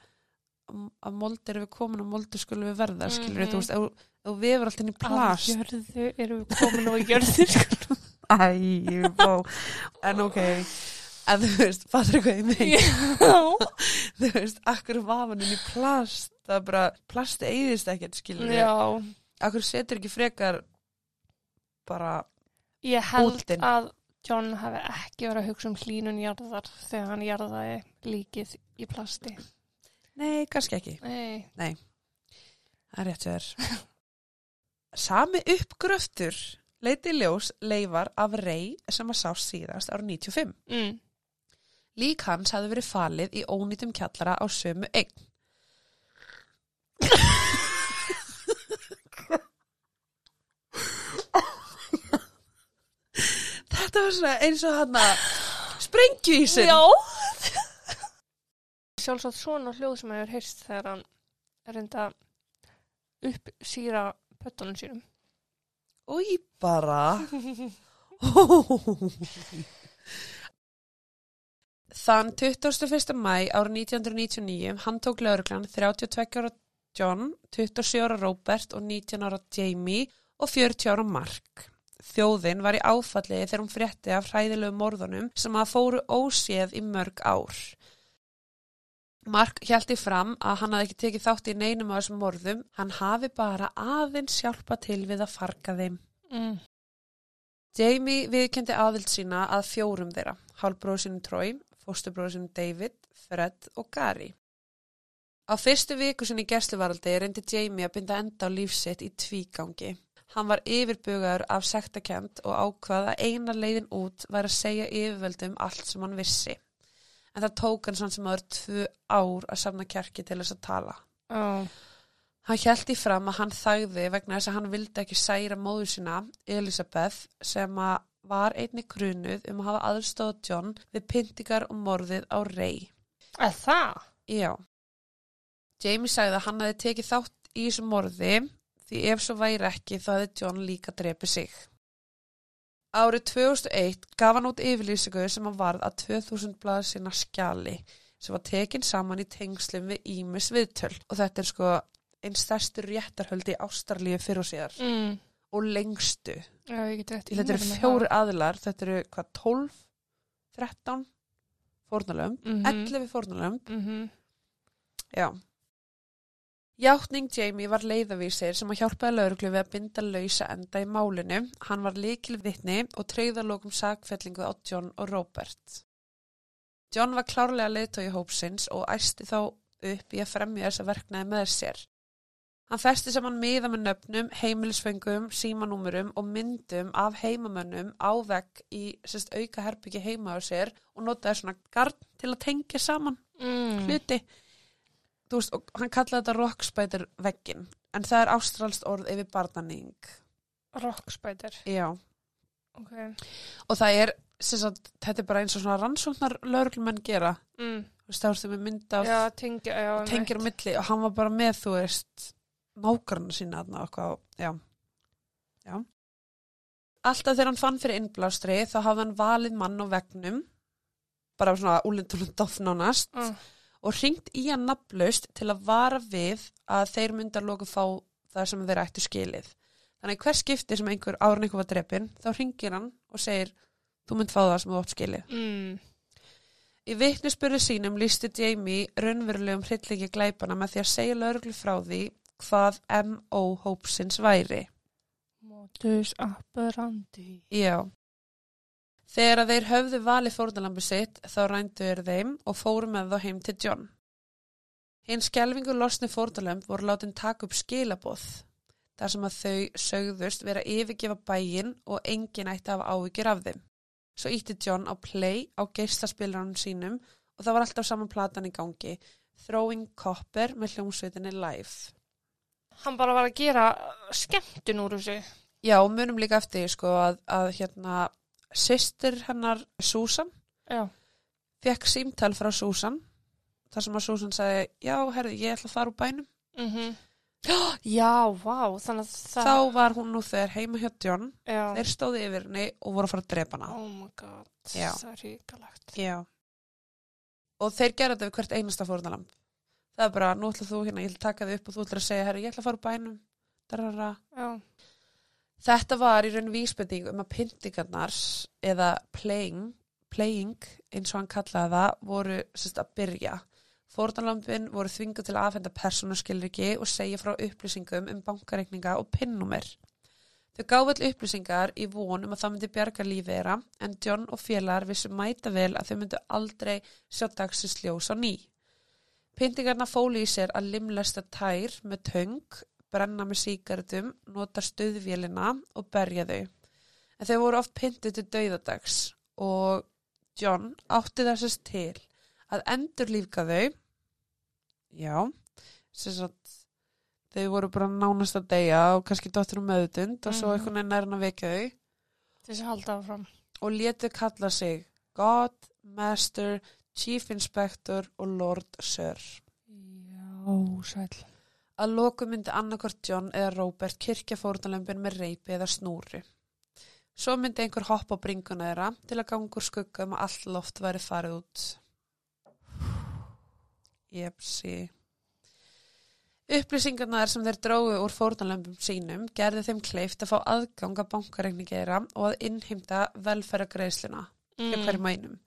að mold er við komin og moldu skulum við verða skilur Mhm. þú veist, ef ef þú vefur allt inn í plast Á jörðu erum við komin á jörðu sko. Æ, bó en ok en þú veist, fattur hvað ég mein Já. þú veist, akkur var hann inn í plast það bara, plasti eyðist ekkert skilur við, Já. Akkur setur ekki frekar bara, Ég held Bútin. að John hafi ekki verið að hugsa um hlínun jarðar þegar hann jarðaði líkið í plasti. nei, kannski ekki Nei. það er rétt sér sami uppgröftur leiti ljós leifar af rey sem að sást síðast ára 95 Mm. lík hans hafði verið falið í ónýtum kjallara á sömu eign Þetta var svona eins og hann að sprengjuísin. Já. Sjálfsagt svona hljóð sem hefur heyrst þegar hann reynda upp síra pöttunum sínum. Új, bara. Þann 21. mæ árið 1999 hann tók lauruglan 32 ára John, 27 ára Robert og 19 ára Jamie og 40 ára Mark. Þjóðin var í áfalliði þegar hún frétti af hræðilegu morðunum sem að fóru óséð í mörg ár. Mark hjælti fram að hann hafði ekki tekið þátt í neinum af þessum morðum, hann hafi bara aðeins hjálpa til við að farga þeim. Mm. Jamie viðkendi aðild sína að fjórum þeirra, hálfbróðu sínum Troy, fóstubróðu sínum David, Fred og Gary. Á fyrstu viku sinni í gerstluvaraldi reyndi Jamie að binda enda á lífsitt í tvígangi. Hann var yfirbugaður af sektakent og ákvað að eina leiðin út væri að segja yfirvöldum allt sem hann vissi. En það tók hann sann sem aður tvö ár að safna kjarki til þess að tala. Oh. Hann hjælt í fram að hann þagði vegna þess að hann vildi ekki særa móður sína, Elisabeth, sem að var einni grunuð um að hafa aðstóð John við pyntingar og morðið á rey. Að það? Já. Jamie sagði að hann hefði tekið þátt í þessu morði því ef svo væri ekki þá hefði John líka drepið sig. Árið 2001 gaf hann út yfirlýsingu sem hann varð að 2000 blaða sinna skjali sem var tekin saman í tengslum við Ímis viðtöl og þetta er sko einn stærstu réttarhöldi í Ástralíu fyrir og síðar Mm. og lengstu. Já. Þetta eru fjóri aðilar, þetta eru hvað 12, 13 fórnalömb, Mm 11 fórnalömb Mm -hmm. Já. Játning Jamie var leiðavísir sem að hjálpaði lauruglu við að binda lausa enda í málinu. Hann var líkil vitni og treyðarlókum sakfellingu á John og Robert. John var klárlega leiðtói hópsins og æsti þá upp í að fremja þessa verknaði með sér. Hann festi saman miða með nöfnum, heimilisfengum, símanúmurum og myndum af heimamönnum á vegg í sérst, auka herbyggi heima á sér og notaði svona gard til að tengja saman Mm. hluti þú veist, og hann kallaði þetta rockspætir veggin, en það er ástralst orð yfir barnaning Rockspider. já, Ok. og það er sem sagt, þetta er bara eins og svona rannsóknar lögreglumenn gera, Mm. þú veist, þá erstu með mynd af tengir á milli. Og hann var bara með, þú veist nákarna sína og eitthvað, já. Já. Alltaf þegar hann fann fyrir innblástri þá hafði hann valið mann á vegnum bara svona úlindunum dofnánast Mm. Og ringt í hann nafnlaust til að vara við að þeir myndarloku fá það sem þeir ættu skilið. Þannig hver skipti sem einhver árun einhver var drepin, þá ringir hann og segir, þú mynd fá það sem þú átt skilið. Mm. Í vitnisspurðu sínum lísti Jamie raunverulegum hryllingi glæpana með því að segja lauruglu frá því hvað M.O. hópsins væri. Modus operandi. Já. Þegar að þeir höfðu valið fórnalambi sitt þá rændu þeir þeim og fóru með þá heim til John. Hinn skelvingu losni fórnalamb voru látin taka upp skilaboð þar sem að þau sögðust vera yfirgefa bæinn og engin ætti að hafa áhyggjur af þeim. Svo ítti John á play á geislaspilaranum sínum og það var alltaf saman platan í gangi Throwing Copper með hljómsveitinni live. Hann bara var að gera skemmtun úr þessu. Já, munum líka eftir sko að, að hérna systir hennar Susan Já. fekk símtal frá Susan þar sem að Susan sagði já, herði, ég ætla að fara úr bænum Mm Já, vá, að það... þá var hún nú þegar heima hjá Já. þeir stóði yfir henni og voru að fara að drepa hana Oh my god, Já. það er ríkalegt. já og þeir gera þetta við hvert einasta fórnalamb það er bara, nú ætla þú hérna, ég ætla að taka þið upp og þú ætla að segja, herri, ég ætla að fara úr bænum Darara. Já. Þetta var í raun vísbending um að pyntingarnar eða playing, playing eins og hann kallaði það voru sérst, að byrja fórnalambin voru þvingað til að afhenda persónaskilriki og segja frá upplýsingum um bankareikninga og pinnúmer Þau gáðu all upplýsingar í von um að það myndi bjarga lífi þeirra en John og félagar vissu mæta vel að þau myndu aldrei sjá dagsins ljós á ný. Pyntingarna fóli í sér að limlesta tær með töng, brenna með síkartum, nota stöðvélina og berja þau. En þau voru oft pyntuð til dauðadags og John átti þessast til að endur lífka þau, já, sem sagt þau voru bara nánast að deyja og kannski dottir um meðutund og svo Mhm. einhvern veginn er hann að vekja þau þess að halda áfram. og létu kalla sig God, Master, Chief Inspector og Lord Sir. Já, sæl. Að loku myndi annarkort John eða Robert kirkja fórnalömpin með reypi eða snúri. Svo myndi einhver hoppa á bringuna þeirra til að ganga úr skugga um að allt loft væri farið út. Jepsi. Upplýsingarnar sem þeir drógu úr fórnalömpum sínum gerði þeim kleift að fá aðgang að bankareikningi þeirra og að innheimta velferðagreisluna Mm. hverjum einum.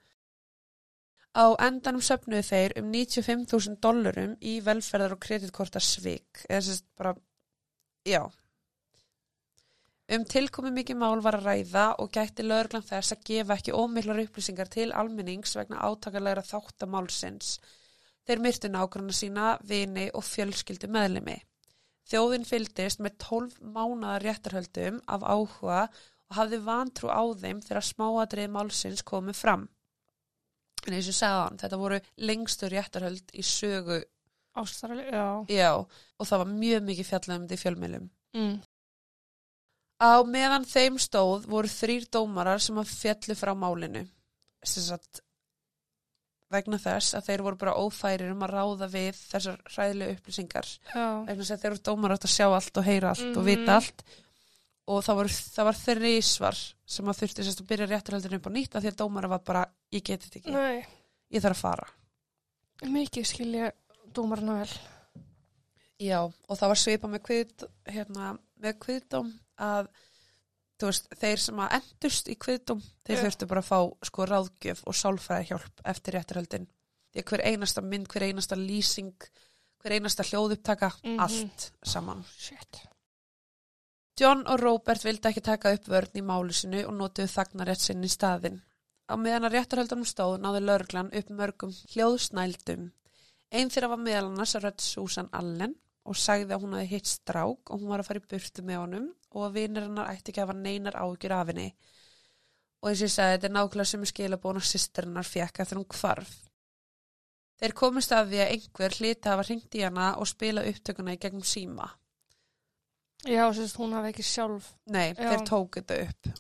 Á endanum söfnuðu þeir um 95.000 dollurum í velferðar og kreditkorta svik. Eða sérst bara, já. Um tilkomi mikið mál var að ræða og gætti lögreglan þess að gefa ekki ómiklar upplýsingar til almennings vegna átakalega þáttamálsins. Þeir myrtu nágrunna sína, vini og fjölskyldu meðlimi. Þjóðin fylgdist með 12 mánada réttarhöldum af áhuga og hafði vantrú á þeim þegar smáadrið málsins komið fram. En eins og sagði hann, þetta voru lengstur réttarhöld í sögu, Ástrali, já. já, og það var mjög mikið fjallað um í fjölmiðlum. Mm. Á meðan þeim stóð voru þrýr dómarar sem að fjallu frá málinu. Sem sagt, vegna þess að þeir voru bara ófærir um að ráða við þessar hræðilegu upplýsingar. Vegna þess að þeir eru dómarar átt að sjá allt og heyra allt og Mhm. vita allt. Og það, voru, það var þrísvar sem að þurfti sérst að byrja réttarhöldinu upp á nýtt af því að dómarar var bara, ég geti þetta ekki, Nei, ég þarf að fara. mikið skilja dómarna vel. Já, og það var svipa með kvið, hérna, með kviðdóm að veist, þeir sem að endust í kviðdóm, þeir Já. þurftu bara að fá sko ráðgjöf og sálfræði hjálp eftir réttarhöldin. Því að hver einasta mynd, hver einasta lýsing, hver einasta hljóðupptaka, Mhm. allt saman. Shit. John og Robert vildi ekki taka upp vörn í málu sinu og notuðu þagnarétt sinn í staðinn. Á meðan að réttarhöldunum stóð náði lörglan upp mörgum hljóðsnældum. Einn þeirra var meðal annars rödd Susan Allen og sagði að hún hafi hitt strák og hún var að fara í burtu með honum og að vinir hennar ætti ekki að hafa neinar ágjur af henni. Og ég sagði, þetta er nákvæmlega sem er skilabóna sýsterinnar fjekka þegar hún hvarf. Þeir komist af því að einhver hlita hafa hringt í hana og spila upptökuna í gegnum síma. Já, sérst, hún hafi ekki sjálf. Nei, Já. þeir tók þetta upp.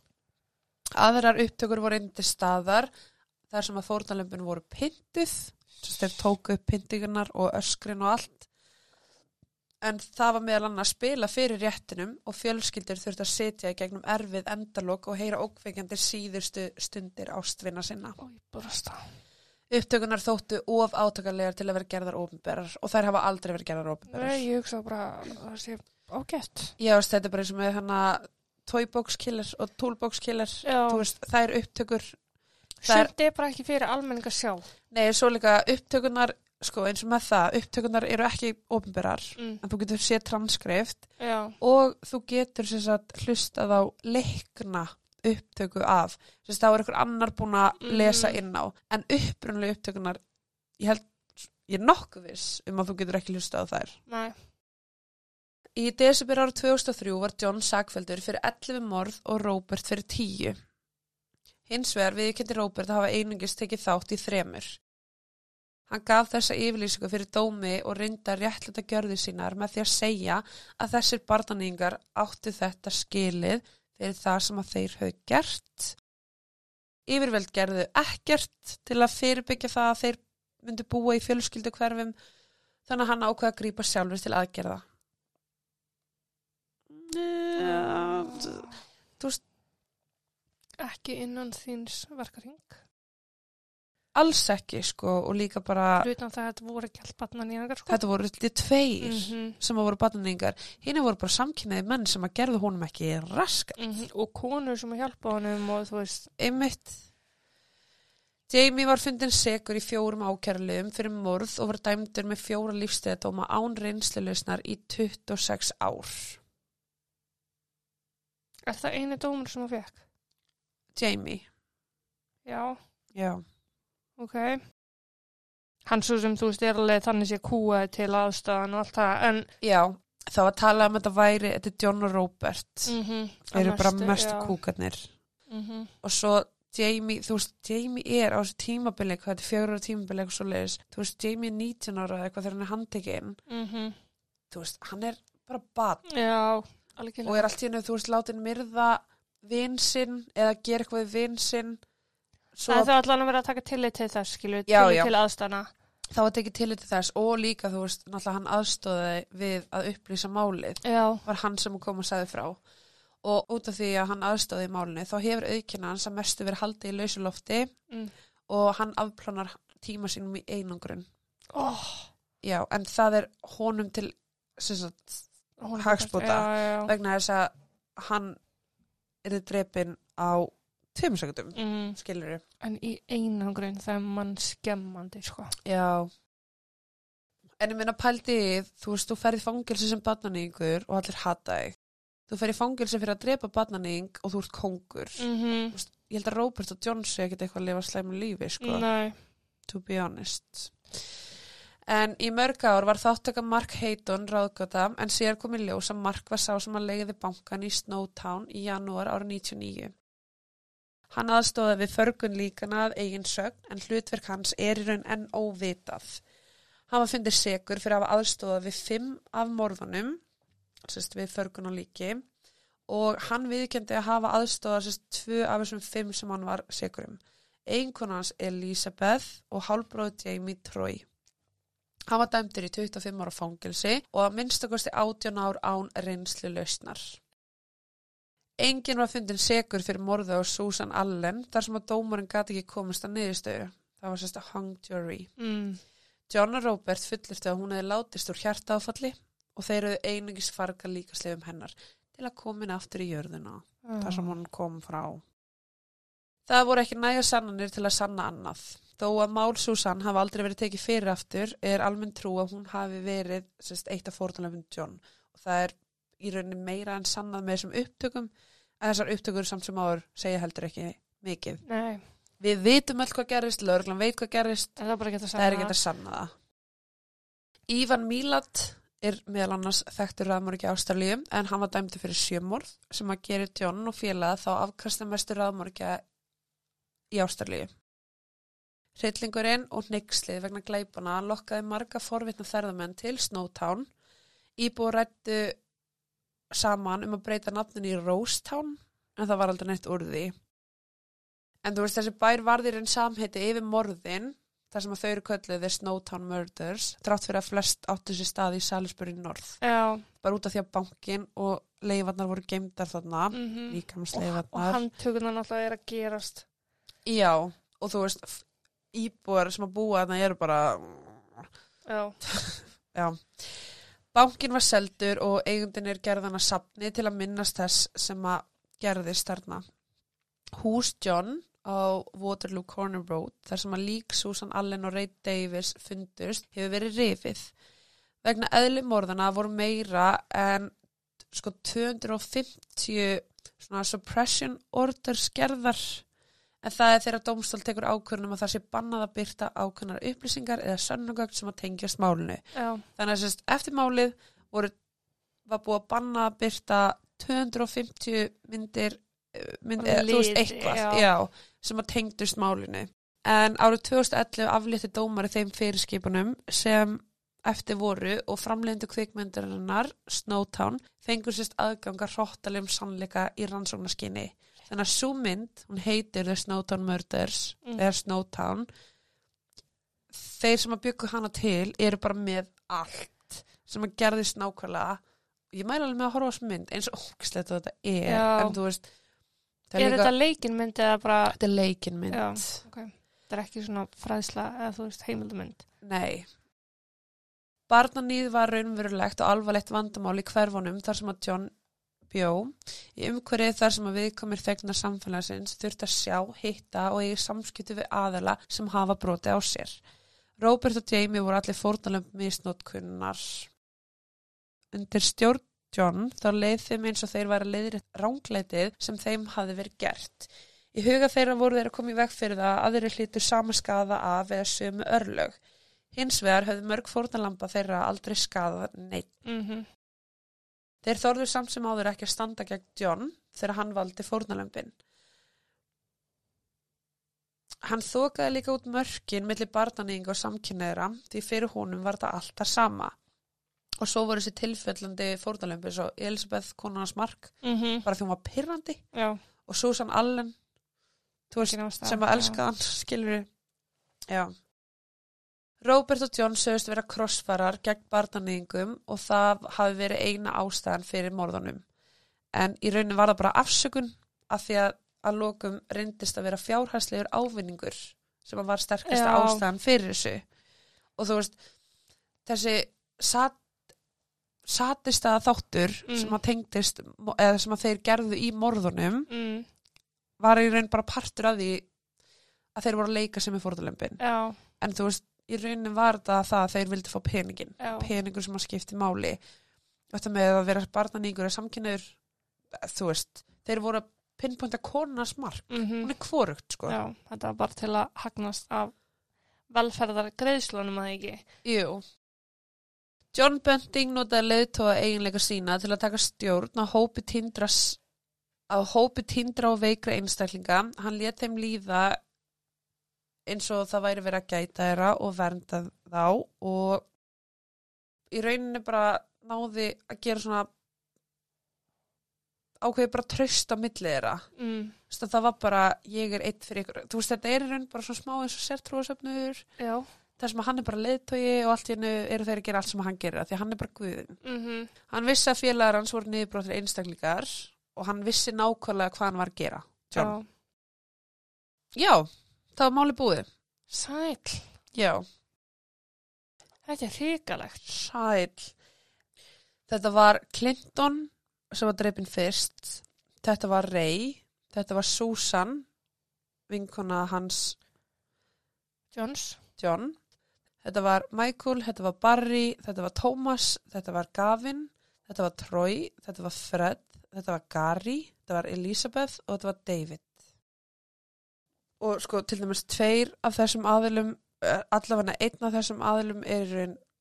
Aðrar upptökur voru indi staðar þar sem að fórnalömpin voru pyntuð, þess þeir tóku upp pyntingarnar og öskrin og allt. En það var meðal annars spila fyrir réttinum og fjölskyldur þurfti að sitja í gegnum erfið endalok og heyra ókveikjandi síðustu stundir ástvinna sinna. Ói, brasta. Upptökunar þóttu of átakarlegar til að vera gerðar ópenberar og þær hafa aldrei verið gerðar ópenberar. Nei, ég hugsa bara að það sé ágætt. Já, þetta er bara eins og með hana toybox killer og toolbox killer. Já, Þú veist, það er upptökur það sumt er bara ekki fyrir almenning að sjá. Nei, svo líka upptökunar, sko eins og með það, upptökunar eru ekki ofinberar, Mm. en þú getur séð transkrift Já, og þú getur sagt hlustað á leikna upptöku af, sem sagt þá er einhver annar búin að Mhm. lesa inn á, en upprunlega upptökunar, ég held, ég er nokkuð viss um að þú getur ekki hlustað á þær. nei. Í desember ára 2003 var John sakveldur fyrir 11 morð og Robert fyrir 10. Hins vegar viðkendi Robert að hafa einungis tekið þátt í þremur. Hann gaf þessa yfirlýsingu fyrir dómi og reynda réttluta gjörði sínar með því að segja að þessir barnaningar áttu þetta skilið fyrir það sem að þeir höfðu gert. Yfirveld gerðu ekkert til að fyrirbyggja það að þeir myndu búa í fjölskyldu hverfum þannig að hann ákveða að grípa sjálfur til aðgerða. Ja, þú veist, Ekki innan þíns verkaring. alls ekki sko og líka bara Utan það að þetta voru ekki allt batnan í einhver sko. þetta voru litli tveir Mhm, sem að voru batningar hinn voru bara samkynniði menn sem að gerðu honum ekki rask mhm, Og konur sem að hjálpa honum og þú veist, einmitt. Jamie var fundin segur í fjórum ákærlegum fyrir morð og var dæmdur með fjóra lífstæðadóma án reynsluleysnar í 26 ár er það eini dómur sem það fekk? Jamie, Já, já. Ok. Hann svo sem þú veist er alveg þannig sé kúaði til aðstæðan og allt það, en Já, þá að tala um að þetta væri þetta er John og Robert. Mm þeir eru bara mestu já. kúkarnir Mhm, og svo Jamie, þú veist, Jamie er á þessu tímabili, hvað þetta er fjögur ára tímabili eitthvað svo leiðis, þú veist, Jamie er 19 ára eða eitthvað þegar hann er handtekinn, mhm. þú veist, hann er bara bad. Já, algjörlega. og er allt í hennu, þú veist, látin myrða vinsinn eða gera eitthvað við vinsinn Það er allan að vera að taka tillit til þess, skilju, tillit til aðstæðana. þá var tekið til til þess og líka, þú veist, náttúrulega hann aðstóði við að upplýsa málið. Já, var hann sem kom og sagði frá. Og út af því að hann aðstóði í málinu þá hefur aukina hans að mestu verið haldið í lausulofti mm. og hann afplánar tíma sínum í einangrun. Oh, já, en það er honum til sem sagt, Já. vegna þess að hann er drepin á tveim sekundum, Mm. skilur En í einangrun það er mann skemmandi, sko. já en ég minna pældi í, þú veist, þú ferði fangilsi sem barnaningur og allir hata þig þú ferði fangilsi fyrir að drepa barnaning og þú ert kongur Mm ég held að Robert og John sé ekkert eitthvað að lifa slæmu lífi, sko Nei. to be honest. En í mörg ár var þáttaka Mark Hayton ráðgöta en síðar kom í ljós að Mark var sá sem að leiði bankan í Snowtown í janúar ára 99. Hann aðstóði við förgun líkana að eigin sögn en hlutverk hans er í raun enn óvitað. Hann var fundið segur fyrir að hafa aðstóða við fimm af morðunum, sérst við förgun og líki, og hann viðkendi að hafa aðstóða sérst tvö af þessum fimm sem hann var segur um eiginkona hans Elisabeth og hálfbróð Jamie Troy. Hann var dæmdur í 25 ára fangilsi og að minnstakosti 18 ár án reynslu lausnar. Engin var fundin segur fyrir morðu á Susan Allen þar sem að dómarinn gati ekki komist að niðurstöðu. Það var sérst að hung jury. Mm. John og Robert fullirtu að hún hefði látist úr hjartaáfalli og þeir eru einungis farga líkaslegum hennar til að komin aftur í jörðuna þar sem hún kom frá. Það voru ekki næja sannanir til að sanna annað. Þó að Mál Susan hafi aldrei verið tekið fyrir aftur er almenn trú að hún hafi verið sérst, eitt af fórtunlefum John og það er í rauninni meira en sannað með þessum upptökum en þessar upptökur samt sem áður segja heldur ekki mikið. Nei, Við vitum öll hvað gerist, lögreglan veit hvað gerist, en það það er ekki að sanna það. Ívan Mílat er meðal annars þekktur raðmorgi ástralíu en hann var dæmdi fyrir sjömorð sem að gera John og félaga þá afkastamestur raðmorgi í ástralíu. Hrillingurinn og neyxlið vegna glæpana lokkaði marga forvitna ferðamenn til Snowtown. Íbúi rættu saman um að breyta nafnin í Rosetown en það var aldrei neitt úr því. En þú veist þessi bær varðir en samheiti yfir morðin þar sem að þau eru kölluð The Snowtown Murders trátt fyrir að flest áttu sér stað í Salisbury North. Já, Bara út af því að bankin og leifarnar voru geimdar þarna, mm -hmm. og, og líkamsleifarnar. handtökunan náttúrulega er að gerast. Já, og þú veist, íbúar sem að búa þarna eru bara, Já, já. Bankin var seldur og eigundin er gerðan að sapni til að minnast þess sem að gerðist þarna. Hús John á Waterloo Corner Road, þar sem að lík Susan Allen og Ray Davis fundust, hefur verið rifið. Vegna eðli morðana voru meira en sko 250 svona suppression orders gerðar en það er þegar dómstól tekur ákvörnum að það sé bannað að byrta ákvörnar upplýsingar eða sönnugögn sem að tengjast málinu. já, Þannig að sérst, eftir málið voru, var búið að banna að byrta 250 myndir, eh, mynd, eða, þú veist, eitthvað, já. já. sem að tengdust málinu. En árið 2011 aflétti dómari þeim fyrirskipunum sem eftir voru og framlegendu kvikmyndarinnar Snowtown fengur sérst aðganga hróttalegum sannleika í rannsóknarskinni. Þannig að svo mynd, hún heitir The Snowtown Murders, Mm. eða Snowtown, þeir sem að byggja hana til eru bara með allt sem að gerðist nákvæmlega. Ég mæla alveg með að horfa á þessu mynd eins og ógislegt þetta er, Já. en þú veist, er líka, þetta leikinmynd eða bara, þetta er leikin mynd. Já, ok. þetta er ekki svona fræðsla eða þú veist heimildumynd. Nei. Barnanýð var raunverulegt og alvarlegt vandamál í hverfunum þar sem að John bjó. Í umhverfið þar sem að viðkomir þegnar samfélagsins þurft að sjá, hitta og eigi samskipti við aðela sem hafa broti á sér. Robert og Jamie voru allir fórnalöfum misnótkunnar. Undir stjórn John þá leið þeim eins og þeir væri leiðir rángleitið sem þeim hafi verið gert. Í huga þeirra voru þeir að koma í veg fyrir það að aðri hlýtur sama skada af eða sömu örlög. Hins vegar höfðu mörg fórnalampa þeirra aldrei skadað neitt. Mm Þeir þorðu samt sem áður ekki að standa gegn John þegar hann valdi fórnalömpin. Hann þokaði líka út mörkin millir barnaninga og samkynneira því fyrir honum var þetta alltaf sama. Og svo voru þessi tilfellandi fórnalömpi svo Elisabeth konunars mark -hmm. bara því hún var pyrrandi og Susan Allen veist, sem að elska hann, skilur við. Já. Robert og John sögust vera krossfarar gegn barnanýðingum og það hafi verið eina ástæðan fyrir morðunum. En í raunin var það bara afsökun af því að að lokum reyndist að vera fjárhæslegur ávinningur sem var sterkasta Já. ástæðan fyrir þessu. Og þú veist, þessi sat, satista þáttur Mm. sem að tengdist, eða sem að þeir gerðu í morðunum Mm, var í raun bara partur af því að þeir voru að leika sem er fórðalömpin já, en þú veist, í raunin var þetta það að þeir vildi fá peningin, já. peningur sem að skipti máli þetta með að vera barnaníkur eða samkynniður, þú veist þeir voru að pinpointa konunars mark Mm hún er kvorugt sko Já, þetta var bara til að hagnast af velferðar greiðslunum að ekki. Jú. John Bunting notaði leiðtóa eiginleika sína til að taka stjórn á hópi tindras á hópi tindra og veikra einstaklinga. Hann let þeim líða eins og það væri verið að gæta þeirra og vernda þá og í rauninni bara náði að gera svona ákveði bara tröst á milli þeirra. Mm, Það var bara, ég er eitt fyrir ykkur. Þú veist, þetta er í raun bara svona smá eins og sértrúasöfnur já. þar sem að hann er bara leiðtogi og allt í hennu eru þeir að gera allt sem hann gerir af því hann er bara guðin. Mm Hann vissi að félagar hans voru niðurbróttir einstaklingar og hann vissi nákvæmlega hvað hann var að gera. John. Já. Já, það var máli búið. Sæl. Já, Þetta er hrikalegt. sæl. Þetta var Clinton sem var dreipin fyrst. Þetta var Ray. Þetta var Susan, vinkona hans Jones. John. Þetta var Michael, þetta var Barry, þetta var Thomas, þetta var Gavin, þetta var Troy, þetta var Fred, þetta var Gary, þetta var Elizabeth og þetta var David. Og sko til dæmis tveir af þessum aðilum, uh, allavega einn af þessum aðilum er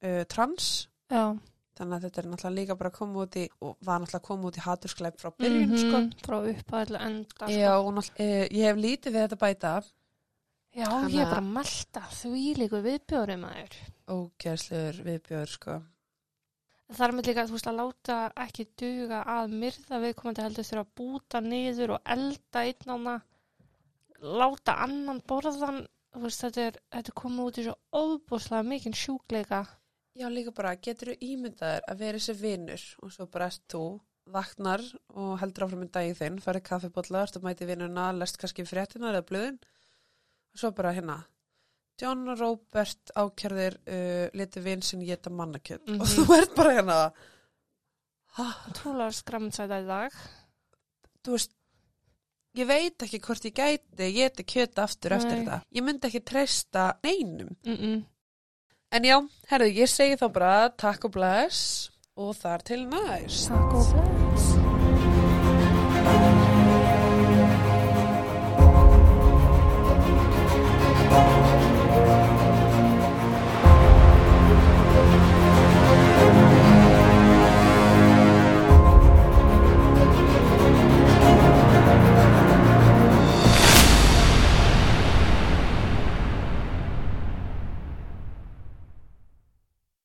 uh, trans, Já. þannig að þetta er náttúrulega líka bara að koma út í, og var náttúrulega að koma út í haturskleip frá byrjun, sko. Mhm, Frá upphæðilega enda. Já, og náttúrulega, uh, ég hef lítið við þetta bæta, Já, Þannig ég er að- bara að melta því líku viðbjórum aður. ógeðslegur viðbjör, sko. Það er með líka, þú veist, að láta ekki duga að myrða viðkomandi heldur þurfa að búta niður og elda einn ána, láta annan borðan, veist, þetta er, þetta komið út í svo óbúslega mikinn sjúkleika. Já, líka bara, getur þú ímyndaðir að vera þessi vinnur og svo bara ert þú, vaknar og heldur áfram í daginn þinn, farið kaffibólla, ertu að mæti vinnuna, lest kannski fréttinar eða blöðin og svo bara hérna, John Robert ákjörðir uh, liti vinn sinn geta mannakjöld Mhm. og þú ert bara hérna, Trúlega skramsæta í dag. þú veist, ég veit ekki hvort ég gæti, ég geti kjöta aftur eftir Nei. þetta. Ég myndi ekki treysta neinum. Mm -mm. En já, herðu, ég segi þá bara takk og bless og þar til næst. Takk og bless.